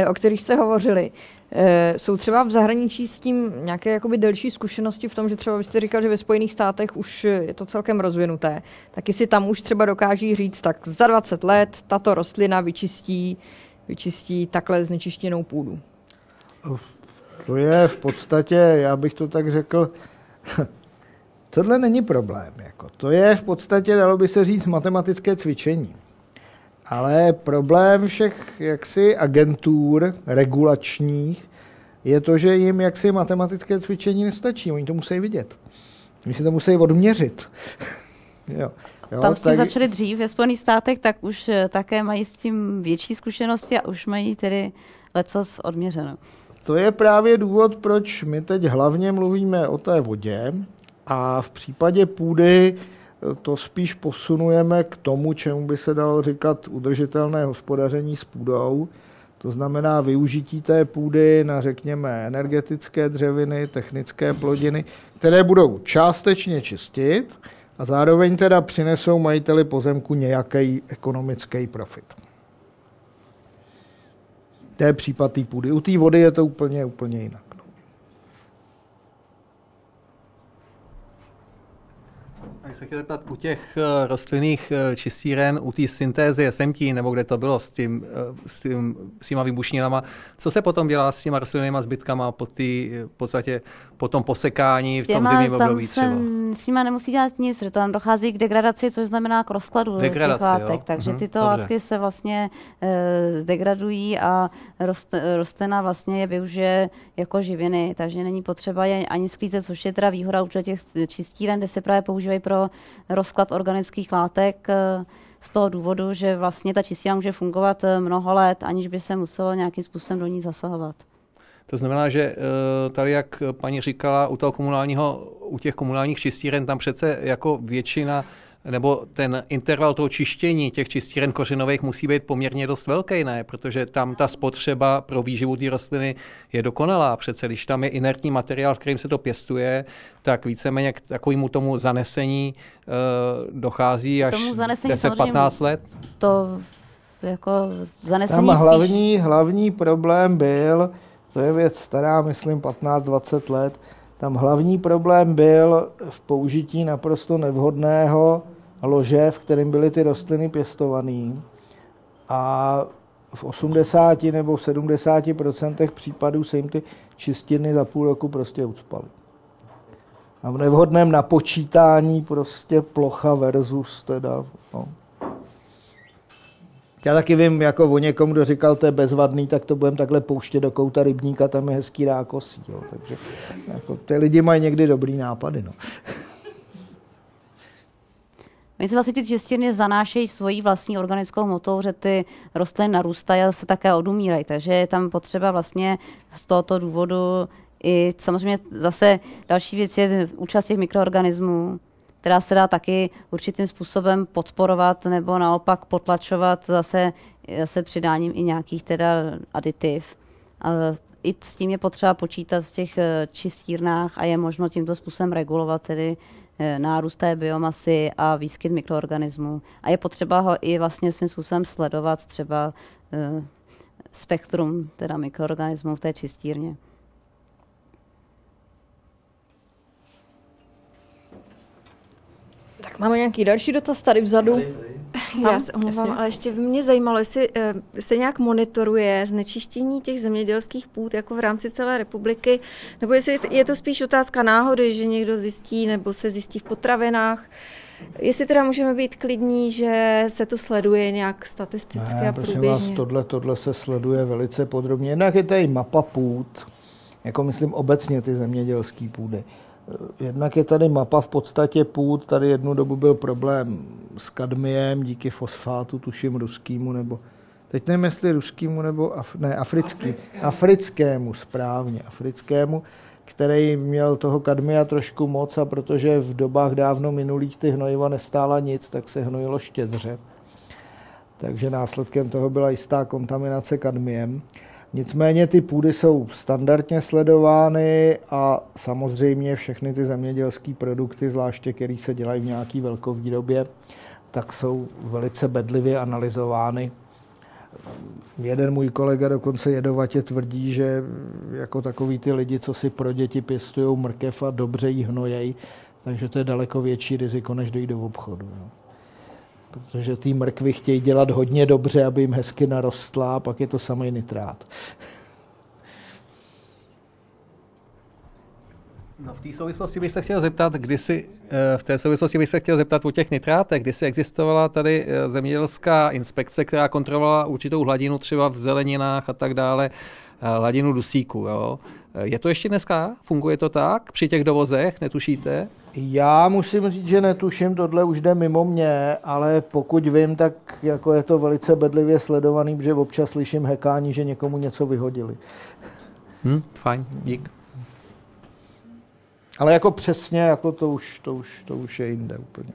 o kterých jste hovořili. Eh, jsou třeba v zahraničí s tím nějaké jakoby delší zkušenosti v tom, že třeba byste říkal, že ve Spojených státech už je to celkem rozvinuté. Tak jestli tam už třeba dokáží říct, tak za 20 let tato rostlina vyčistí, vyčistí takhle znečištěnou půdu. To je v podstatě, já bych to tak řekl, tohle není problém. Jako. To je v podstatě, dalo by se říct, matematické cvičení. Ale problém všech jaksi agentur regulačních je to, že jim jaksi matematické cvičení nestačí. Oni to musí vidět. Oni si to musí odměřit. jo. Jo, Tam jsme tak... začali dřív ve Spojených státech, tak už eh, také mají s tím větší zkušenosti a už mají tedy lecos odměřeno. To je právě důvod, proč my teď hlavně mluvíme o té vodě a v případě půdy to spíš posunujeme k tomu, čemu by se dalo říkat udržitelné hospodaření s půdou. To znamená využití té půdy na, řekněme, energetické dřeviny, technické plodiny, které budou částečně čistit a zároveň teda přinesou majiteli pozemku nějaký ekonomický profit. To je případ té půdy. U té vody je to úplně, úplně jinak. Já se chtěl zeptat, u těch eh, rostlinných eh, čistíren, u té syntézy SMT, nebo kde to bylo s, tím, eh, s, tím, s těma výbušninama, co se potom dělá s těma rostlinnými zbytkama po, tý, v podstatě, po tom posekání v tom zimním období třeba? S nimi nemusí dělat nic, že tam dochází k degradaci, což znamená k rozkladu Degradaci, těch látek, jo? takže mhm, tyto Dobře. látky se vlastně e, degradují a rost, rostlina vlastně je využije jako živiny, takže není potřeba je ani sklízet, což je teda výhoda u těch čistíren, kde se právě používají pro rozklad organických látek, eh, z toho důvodu, že vlastně ta čistírna může fungovat eh, mnoho let, aniž by se muselo nějakým způsobem do ní zasahovat. To znamená, že eh, tady, jak paní říkala, u toho komunálního, u těch komunálních čistíren, tam přece jako většina nebo ten interval toho čištění těch čistíren kořenových musí být poměrně dost velký, ne? Protože tam ta spotřeba pro výživu té rostliny je dokonalá. Přece když tam je inertní materiál, v kterým se to pěstuje, tak víceméně k takovému tomu zanesení uh, dochází až 10-15 let. To jako zanesení Tam hlavní, spíš... hlavní problém byl, to je věc stará, myslím, 15-20 let, tam hlavní problém byl v použití naprosto nevhodného lože, v kterém byly ty rostliny pěstované. A v 80 nebo v 70% případů se jim ty čistiny za půl roku prostě ucpaly. A v nevhodném napočítání prostě plocha versus teda, no, já taky vím, jako o někom, kdo říkal, to je bezvadný, tak to budeme takhle pouštět do kouta rybníka, tam je hezký rákosí. Jo. Takže jako, ty lidi mají někdy dobrý nápady. No. My se vlastně ty čistírny zanášejí svojí vlastní organickou motou, že ty rostliny narůstají a se také odumírají. Takže je tam potřeba vlastně z tohoto důvodu i samozřejmě zase další věc je účast těch mikroorganismů, která se dá taky určitým způsobem podporovat nebo naopak potlačovat zase, zase přidáním i nějakých teda aditiv. A i s tím je potřeba počítat v těch eh, čistírnách a je možno tímto způsobem regulovat tedy eh, nárůst té biomasy a výskyt mikroorganismů. A je potřeba ho i vlastně svým způsobem sledovat třeba eh, spektrum teda mikroorganismů v té čistírně. Máme nějaký další dotaz tady vzadu. Já se omlouvám, ale ještě by mě zajímalo, jestli uh, se nějak monitoruje znečištění těch zemědělských půd jako v rámci celé republiky, nebo jestli je to spíš otázka náhody, že někdo zjistí nebo se zjistí v potravinách. Jestli teda můžeme být klidní, že se to sleduje nějak statisticky ne, a průběžně. vás, tohle, tohle se sleduje velice podrobně. Jinak je tady mapa půd, jako myslím obecně ty zemědělské půdy. Jednak je tady mapa v podstatě půd, tady jednu dobu byl problém s kadmiem díky fosfátu, tuším ruskýmu, nebo teď nevím, jestli ruskýmu nebo af, ne, africký, africkému, správně, africkému, který měl toho kadmia trošku moc a protože v dobách dávno minulých ty hnojiva nestála nic, tak se hnojilo štědře. Takže následkem toho byla jistá kontaminace kadmiem. Nicméně ty půdy jsou standardně sledovány a samozřejmě všechny ty zemědělské produkty, zvláště které se dělají v nějaké velkovýrobě, tak jsou velice bedlivě analyzovány. Jeden můj kolega dokonce jedovatě tvrdí, že jako takový ty lidi, co si pro děti pěstují mrkev a dobře jí hnojej, takže to je daleko větší riziko, než dojít do obchodu. No protože ty mrkvy chtějí dělat hodně dobře, aby jim hezky narostla, a pak je to samý nitrát. No v té souvislosti bych se chtěl zeptat, kdy si, eh, v té souvislosti bych se chtěl zeptat o těch nitrátech, kdy si existovala tady eh, zemědělská inspekce, která kontrolovala určitou hladinu třeba v zeleninách a tak dále, eh, hladinu dusíku. Jo? Je to ještě dneska? Funguje to tak? Při těch dovozech? Netušíte? Já musím říct, že netuším, tohle už jde mimo mě, ale pokud vím, tak jako je to velice bedlivě sledovaný, protože občas slyším hekání, že někomu něco vyhodili. Hmm, fajn, dík. Ale jako přesně, jako to už, to už, to už je jinde úplně.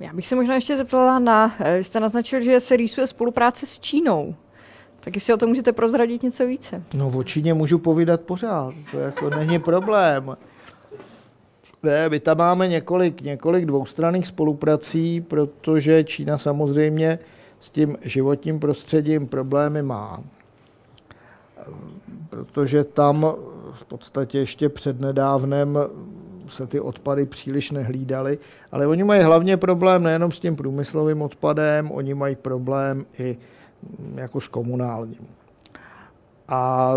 Já bych se možná ještě zeptala na, eh, vy jste naznačil, že se rýsuje spolupráce s Čínou. Tak jestli o tom můžete prozradit něco více. No o Číně můžu povídat pořád, to jako není problém. Ne, my tam máme několik, několik dvoustranných spoluprací, protože Čína samozřejmě s tím životním prostředím problémy má. Protože tam v podstatě ještě přednedávnem se ty odpady příliš nehlídaly, ale oni mají hlavně problém nejenom s tím průmyslovým odpadem, oni mají problém i mm, jako s komunálním. A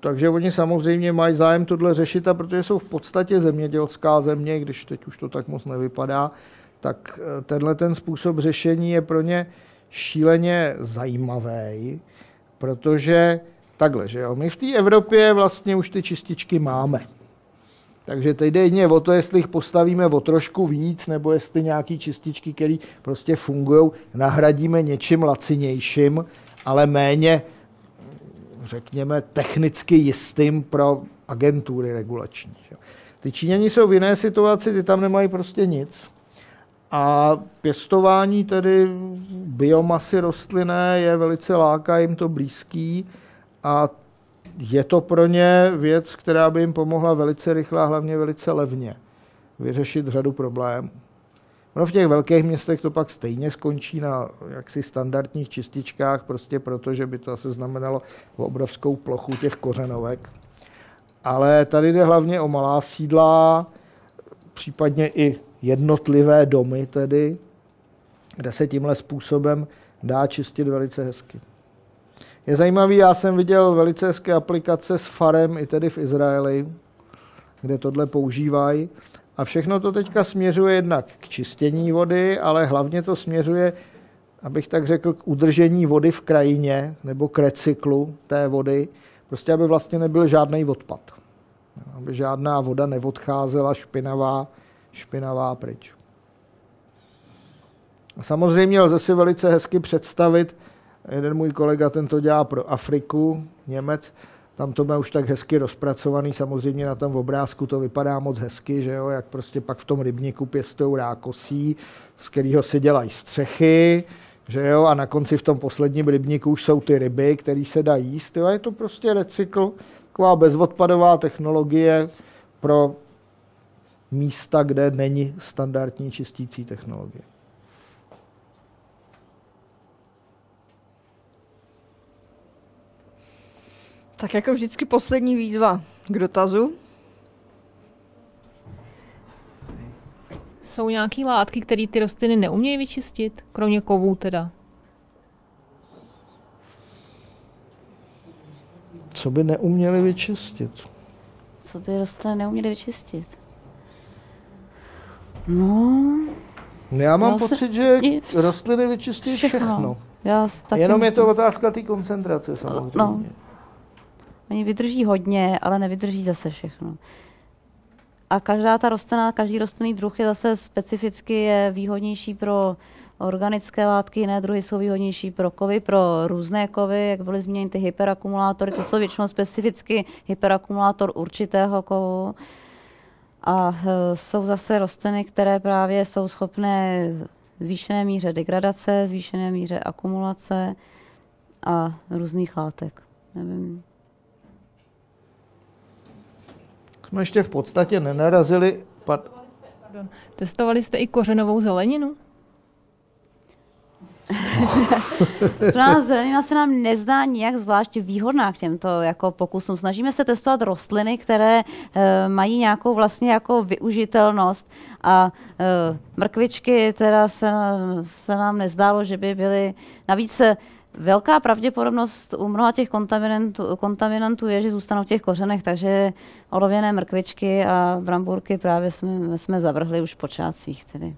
takže oni samozřejmě mají zájem tohle řešit a protože jsou v podstatě zemědělská země, když teď už to tak moc nevypadá, tak eh, tenhle ten způsob řešení je pro ně šíleně zajímavý, protože takhle, že jo, my v té Evropě vlastně už ty čističky máme. Takže teď jde jedině o to, jestli jich postavíme o trošku víc, nebo jestli nějaký čističky, které prostě fungují, nahradíme něčím lacinějším, ale méně, řekněme, technicky jistým pro agentury regulační. Ty Číňani jsou v jiné situaci, ty tam nemají prostě nic. A pěstování tedy biomasy rostlinné je velice láká, jim to blízký a je to pro ně věc, která by jim pomohla velice rychle a hlavně velice levně vyřešit řadu problémů. No v těch velkých městech to pak stejně skončí na jaksi standardních čističkách, prostě proto, že by to asi znamenalo obrovskou plochu těch kořenovek. Ale tady jde hlavně o malá sídla, případně i jednotlivé domy tedy, kde se tímhle způsobem dá čistit velice hezky. Je zajímavý, já jsem viděl velice hezké aplikace s farem i tedy v Izraeli, kde tohle používají. A všechno to teďka směřuje jednak k čištění vody, ale hlavně to směřuje, abych tak řekl, k udržení vody v krajině nebo k recyklu té vody, prostě aby vlastně nebyl žádný odpad. Aby žádná voda neodcházela špinavá, špinavá pryč. A samozřejmě lze si velice hezky představit, jeden můj kolega ten to dělá pro Afriku, Němec, tam to má už tak hezky rozpracovaný, samozřejmě na tom obrázku to vypadá moc hezky, že jo, jak prostě pak v tom rybníku pěstou rákosí, z kterého si dělají střechy, že jo, a na konci v tom posledním rybníku už jsou ty ryby, které se dají jíst, jo, je to prostě recykl, taková bezodpadová technologie pro místa, kde není standardní čistící technologie. Tak jako vždycky poslední výzva k dotazu. Jsou nějaké látky, které ty rostliny neumějí vyčistit, kromě kovů teda? Co by neuměli vyčistit? Co by rostliny neuměly vyčistit? No... Já mám pocit, že rostliny vyčistí všechno. všechno. Já Jenom je to otázka té koncentrace samozřejmě. No. Oni vydrží hodně, ale nevydrží zase všechno. A každá ta rostlina, každý rostlinný druh je zase specificky je výhodnější pro organické látky, jiné druhy jsou výhodnější pro kovy, pro různé kovy, jak byly změněny ty hyperakumulátory, to jsou většinou specificky hyperakumulátor určitého kovu. A e, jsou zase rostliny, které právě jsou schopné zvýšené míře degradace, zvýšené míře akumulace a různých látek. Nevím, jsme ještě v podstatě nenarazili. Pardon. Testovali jste i kořenovou zeleninu? Pro zelenina se nám nezdá nijak zvlášť výhodná k těmto jako pokusům. Snažíme se testovat rostliny, které e, mají nějakou vlastně jako využitelnost a e, mrkvičky teda se, se nám nezdálo, že by byly navíc Velká pravděpodobnost u mnoha těch kontaminantů, kontaminantů je, že zůstanou v těch kořenech, takže olověné mrkvičky a bramburky právě jsme, jsme zavrhli už v počátcích. Tedy.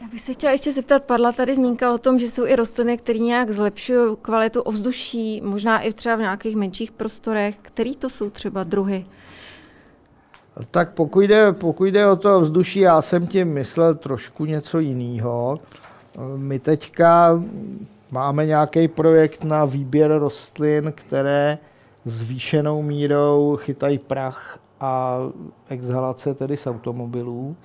Já bych se chtěla ještě zeptat, padla tady zmínka o tom, že jsou i rostliny, které nějak zlepšují kvalitu ovzduší, možná i třeba v nějakých menších prostorech. Který to jsou třeba druhy? Tak pokud jde, pokud jde o to vzduší, já jsem tím myslel trošku něco jiného. My teďka máme nějaký projekt na výběr rostlin, které zvýšenou mírou chytají prach a exhalace tedy z automobilů.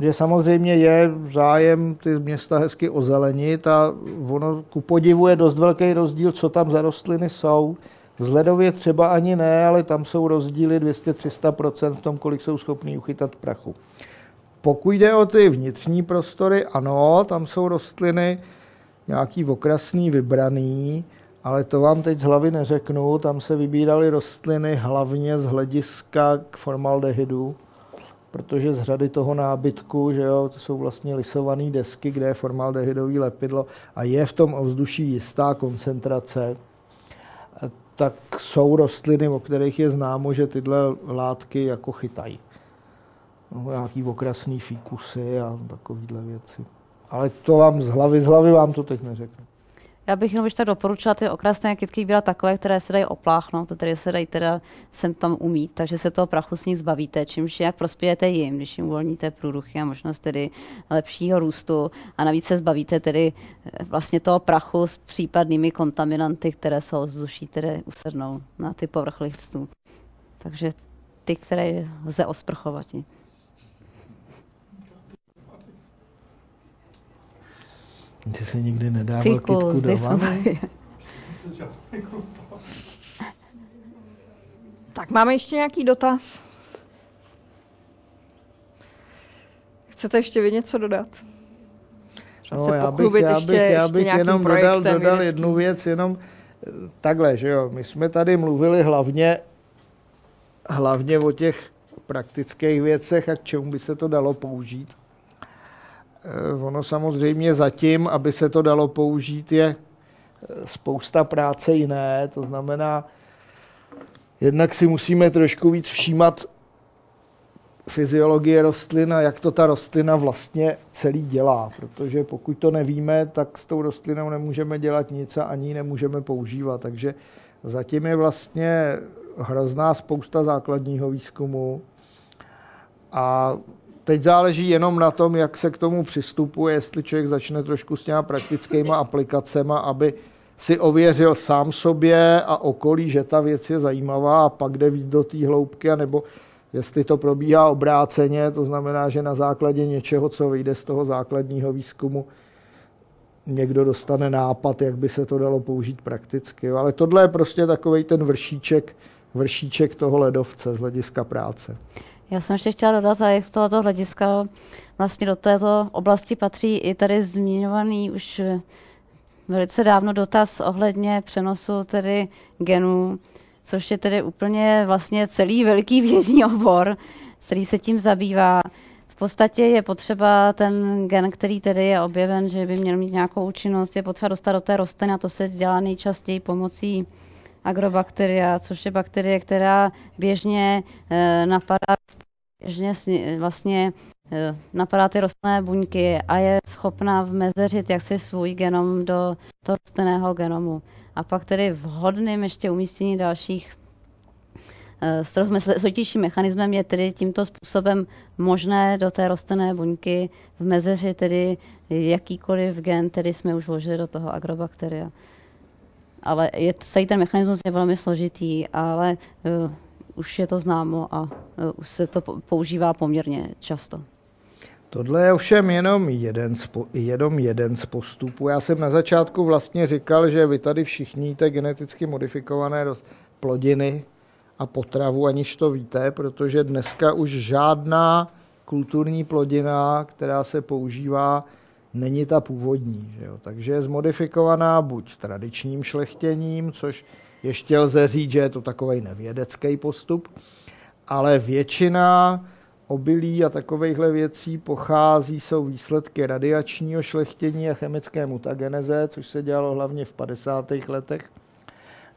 Že samozřejmě je zájem ty města hezky ozelenit a ono ku podivu je dost velký rozdíl, co tam za rostliny jsou. Vzhledově třeba ani ne, ale tam jsou rozdíly 200-300% v tom, kolik jsou schopní uchytat prachu. Pokud jde o ty vnitřní prostory, ano, tam jsou rostliny nějaký okrasný, vybraný, ale to vám teď z hlavy neřeknu. Tam se vybíraly rostliny hlavně z hlediska k formaldehydu, protože z řady toho nábytku, že jo, to jsou vlastně lisované desky, kde je formaldehydový lepidlo a je v tom ovzduší jistá koncentrace tak jsou rostliny, o kterých je známo, že tyhle látky jako chytají. No, nějaký okrasný fíkusy a takovéhle věci. Ale to vám z hlavy, z hlavy vám to teď neřeknu. Já bych jenom ještě doporučila ty okrasné kytky vybírat takové, které se dají opláchnout, které se dají teda sem tam umít, takže se toho prachu s ní zbavíte, čímž jak prospějete jim, když jim uvolníte průduchy a možnost tedy lepšího růstu a navíc se zbavíte tedy eh, vlastně toho prachu s případnými kontaminanty, které se ovzduší, které usednou na ty povrch listů. Takže ty, které lze osprchovat. Ty se nikdy nedával kytku do vany? Tak máme ještě nějaký dotaz? Chcete ještě vy něco dodat? No, se já bych, já ještě, bych, já ještě bych nějakým jenom dodal, dodal vědeckým. jednu věc, jenom eh, takhle, že jo, my jsme tady mluvili hlavně, hlavně o těch praktických věcech a k čemu by se to dalo použít. Eh, Ono samozřejmě zatím, aby se to dalo použít, je eh, spousta práce jiné, to znamená, jednak si musíme trošku víc všímat fyziologie rostlin a jak to ta rostlina vlastně celý dělá, protože pokud to nevíme, tak s tou rostlinou nemůžeme dělat nic a ani ji nemůžeme používat. Takže zatím je vlastně hrozná spousta základního výzkumu a teď záleží jenom na tom, jak se k tomu přistupuje, jestli člověk začne trošku s těma praktickýma aplikacemi, aby si ověřil sám sobě a okolí, že ta věc je zajímavá a pak jde víc do té hloubky, nebo jestli to probíhá obráceně, to znamená, že na základě něčeho, co vyjde z toho základního výzkumu, někdo dostane nápad, jak by se to dalo použít prakticky. Ale tohle je prostě takový ten vršíček, vršíček toho ledovce z hlediska práce. Já jsem ještě chtěla dodat, a jak z tohoto hlediska vlastně do této oblasti patří i tady zmiňovaný už velice dávno dotaz ohledně přenosu tedy genů, což je tedy úplně vlastně celý veliký vědní obor, který se tím zabývá. V podstatě je potřeba ten gen, který tedy je objeven, že by měl mít nějakou účinnost, je potřeba dostat do té rostliny a to se dělá nejčastěji pomocí agrobakteria, což je bakterie, která běžně eh, napadá běžně vlastně eh, napadá ty rostlinné buňky a je schopná vmezeřit jaksi svůj genom do toho rostlinného genomu. A pak tedy vhodným ještě umístění dalších eh, složitějším mechanismem je tedy tímto způsobem možné do té rostlinné buňky vmezeřit tedy jakýkoliv gen, tedy jsme už vložili do toho agrobakteria. Ale je, celý ten mechanismus je velmi složitý, ale uh, už je to známo a uh, už se to po- používá poměrně často. Tohle je ovšem jenom jeden, z, jenom jeden z postupů. Já jsem na začátku vlastně říkal, že vy tady všichni jíte geneticky modifikované plodiny a potravu, aniž to víte, protože dneska už žádná kulturní plodina, která se používá, není ta původní. Že jo? Takže je zmodifikovaná buď tradičním šlechtěním, což ještě lze říct, že je to takový nevědecký postup, ale většina obilí a takovýchhle věcí pochází, jsou výsledky radiačního šlechtění a chemické mutageneze, což se dělalo hlavně v 50. letech,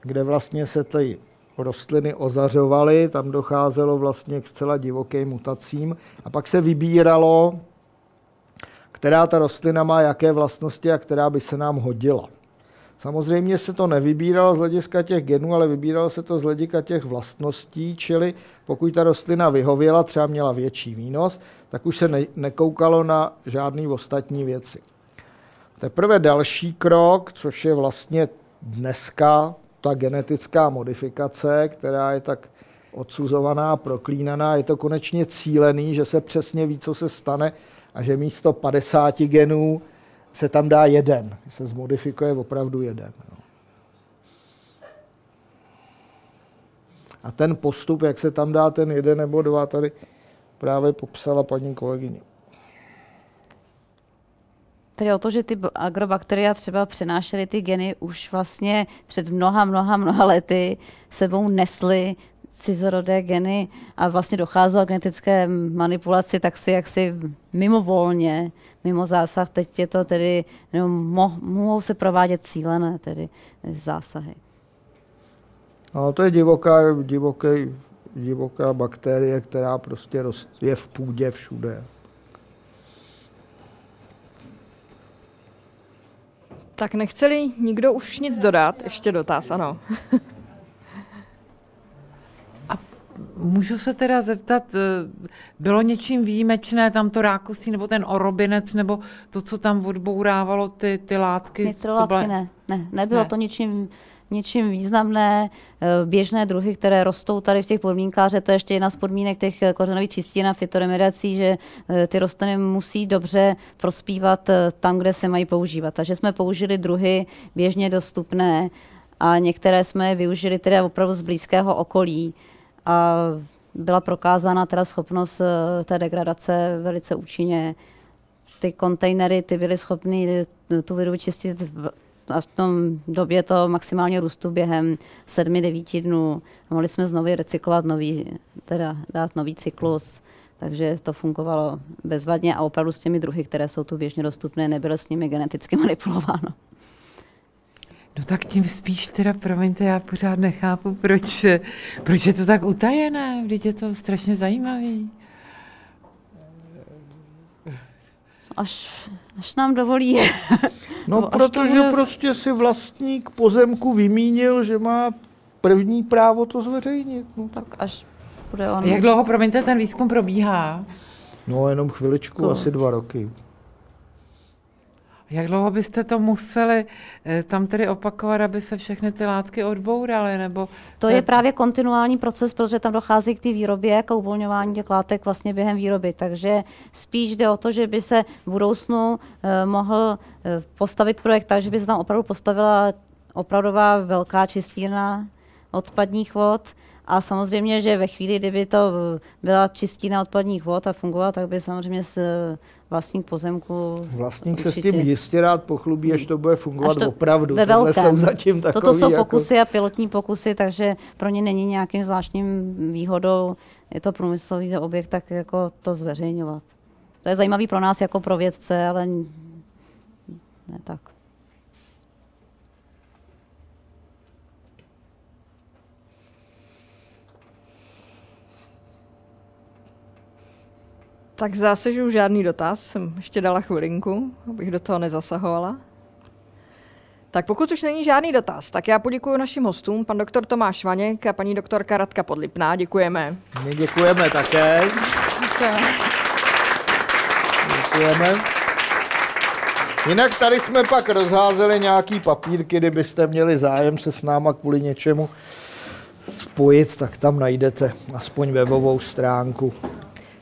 kde vlastně se ty rostliny ozařovaly, tam docházelo vlastně k zcela divokým mutacím a pak se vybíralo, která ta rostlina má jaké vlastnosti a která by se nám hodila. Samozřejmě se to nevybíralo z hlediska těch genů, ale vybíralo se to z hlediska těch vlastností, čili pokud ta rostlina vyhověla, třeba měla větší výnos, tak už se ne- nekoukalo na žádné ostatní věci. Teprve další krok, což je vlastně dneska ta genetická modifikace, která je tak odsuzovaná, proklínaná, je to konečně cílený, že se přesně ví, co se stane a že místo 50 genů se tam dá jeden, se zmodifikuje opravdu jeden. no. A ten postup, jak se tam dá ten jeden nebo dva, tady právě popsala paní kolegyně. Tedy o to, že ty agrobakteria třeba přenášely ty geny už vlastně před mnoha, mnoha, mnoha lety sebou nesly cizorodé geny a vlastně docházelo k genetické manipulaci tak si jaksi mimovolně, mimo zásah. Teď je to tedy, nebo mo, mohou se provádět cílené tedy zásahy. No, to je divoká, divoký, divoká bakterie, která prostě rost, je v půdě všude. Tak nechceli nikdo už nic dodat? Ještě dotaz, ano. Můžu se teda zeptat, eh, bylo něčím výjimečné tam to rákosí, nebo ten orobinec, nebo to, co tam odbourávalo ty, ty látky? Nitrolátky to byla... ne, ne, nebylo Ne. to ničím, ničím významné. Eh, Běžné druhy, které rostou tady v těch podmínkách, že to je ještě jedna z podmínek těch kořenových čistin a fitoremediací, že eh, ty rostliny musí dobře prospívat tam, kde se mají používat. Takže jsme použili druhy běžně dostupné a některé jsme je využili teda opravdu z blízkého okolí a byla prokázána teda schopnost eh, té degradace velice účinně ty kontejnery, ty byly schopny tu vodu vyčistit v, a v tom době to maximálně růstu během 7-9 dnů. Mohli jsme znovu recyklovat nový, teda dát nový cyklus, takže to fungovalo bezvadně a opravdu s těmi druhy, které jsou tu běžně dostupné, nebylo s nimi geneticky manipulováno. No tak tím spíš teda, promiňte, já pořád nechápu, proč, proč je to tak utajené, vždyť je to strašně zajímavý. Až, až nám dovolí. No, protože bude- prostě si vlastník pozemku vymínil, že má první právo to zveřejnit. No. Tak až bude on. Jak dlouho, promiňte, ten výzkum probíhá? No, jenom chviličku, No. asi dva roky. Jak dlouho byste to museli eh, tam tedy opakovat, aby se všechny ty látky odbouraly? Nebo To je právě kontinuální proces, protože tam dochází k té výrobě, k uvolňování těch látek vlastně během výroby. Takže spíš jde o to, že by se v budoucnu eh, mohl eh, postavit projekt tak, že by se tam opravdu postavila opravdová velká čistírna odpadních vod. A samozřejmě, že ve chvíli, kdyby to eh, byla čistírna odpadních vod a fungovala, tak by samozřejmě s eh, vlastník pozemku Vlastník se s určitě- tím jistě rád pochlubí, až to bude fungovat Až to opravdu. Ve Tohle velkém. jsou zatím takový Toto jsou jako... pokusy a pilotní pokusy, takže pro ně není nějakým zvláštním výhodou. Je to průmyslový objekt, tak jako to zveřejňovat. To je zajímavý pro nás jako pro vědce, ale ne tak. Tak zdá se, že už žádný dotaz. Jsem ještě dala chvilinku, abych do toho nezasahovala. Tak pokud už není žádný dotaz, tak já poděkuji našim hostům, pan doktor Tomáš Vaněk a paní doktorka Radka Podlipná. Děkujeme. My děkujeme také. Děkujeme. Jinak tady jsme pak rozházeli nějaký papírky, kdybyste měli zájem se s náma kvůli něčemu spojit, tak tam najdete aspoň webovou stránku.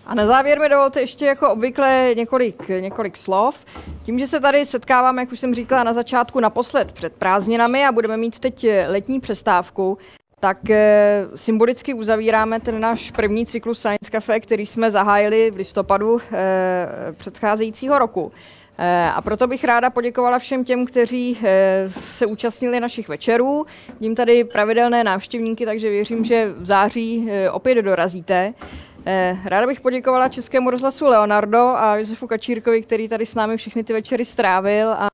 A na závěr mi dovolte ještě jako obvykle několik, několik slov. Tím, že se tady setkáváme, jak už jsem říkala na začátku, naposled před prázdninami a budeme mít teď eh, letní přestávku, tak eh, symbolicky uzavíráme ten náš první cyklus Science Cafe, který jsme zahájili v listopadu eh, předcházejícího roku. A proto bych ráda poděkovala všem těm, kteří se účastnili našich večerů. Vidím tady pravidelné návštěvníky, takže věřím, že v září opět dorazíte. Eh, Ráda bych poděkovala Českému rozhlasu Leonardo a Josefu Kačírkovi, který tady s námi všechny ty večery strávil a,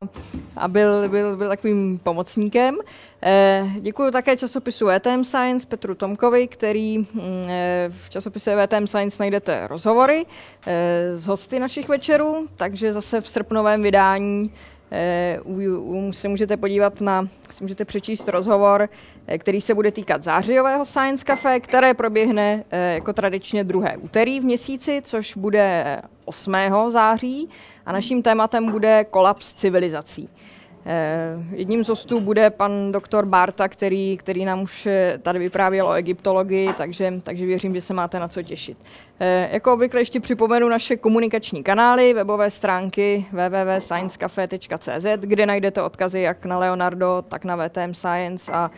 a byl, byl, byl takovým pomocníkem. Eh, Děkuji také časopisu VTM Science Petru Tomkovi, který mm, eh, v časopise VTM Science najdete rozhovory z hosty našich večerů, takže zase v srpnovém vydání se můžete podívat na, si můžete přečíst rozhovor, eh, který se bude týkat zářijového Science Cafe, které proběhne eh, jako tradičně druhé úterý v měsíci, což bude 8. září a naším tématem bude kolaps civilizací. Eh, Jedním z hostů bude pan doktor Barta, který, který nám už eh, tady vyprávěl o egyptologii, takže, takže věřím, že se máte na co těšit. Eh, Jako obvykle ještě připomenu naše komunikační kanály, webové stránky www.sciencecafe.cz, kde najdete odkazy jak na Leonardo, tak na VTM Science a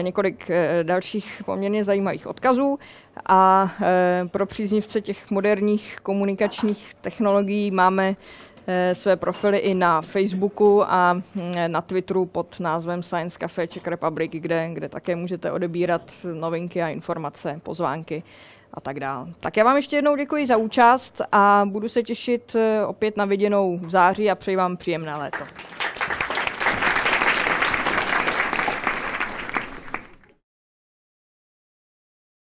několik dalších poměrně zajímavých odkazů. A pro příznivce těch moderních komunikačních technologií máme své profily i na Facebooku a hm, na Twitteru pod názvem Science Cafe Czech Republic, kde, kde také můžete odebírat novinky a informace, pozvánky a tak dále. Tak já vám ještě jednou děkuji za účast a budu se těšit eh, opět na viděnou v září a přeji vám příjemné léto.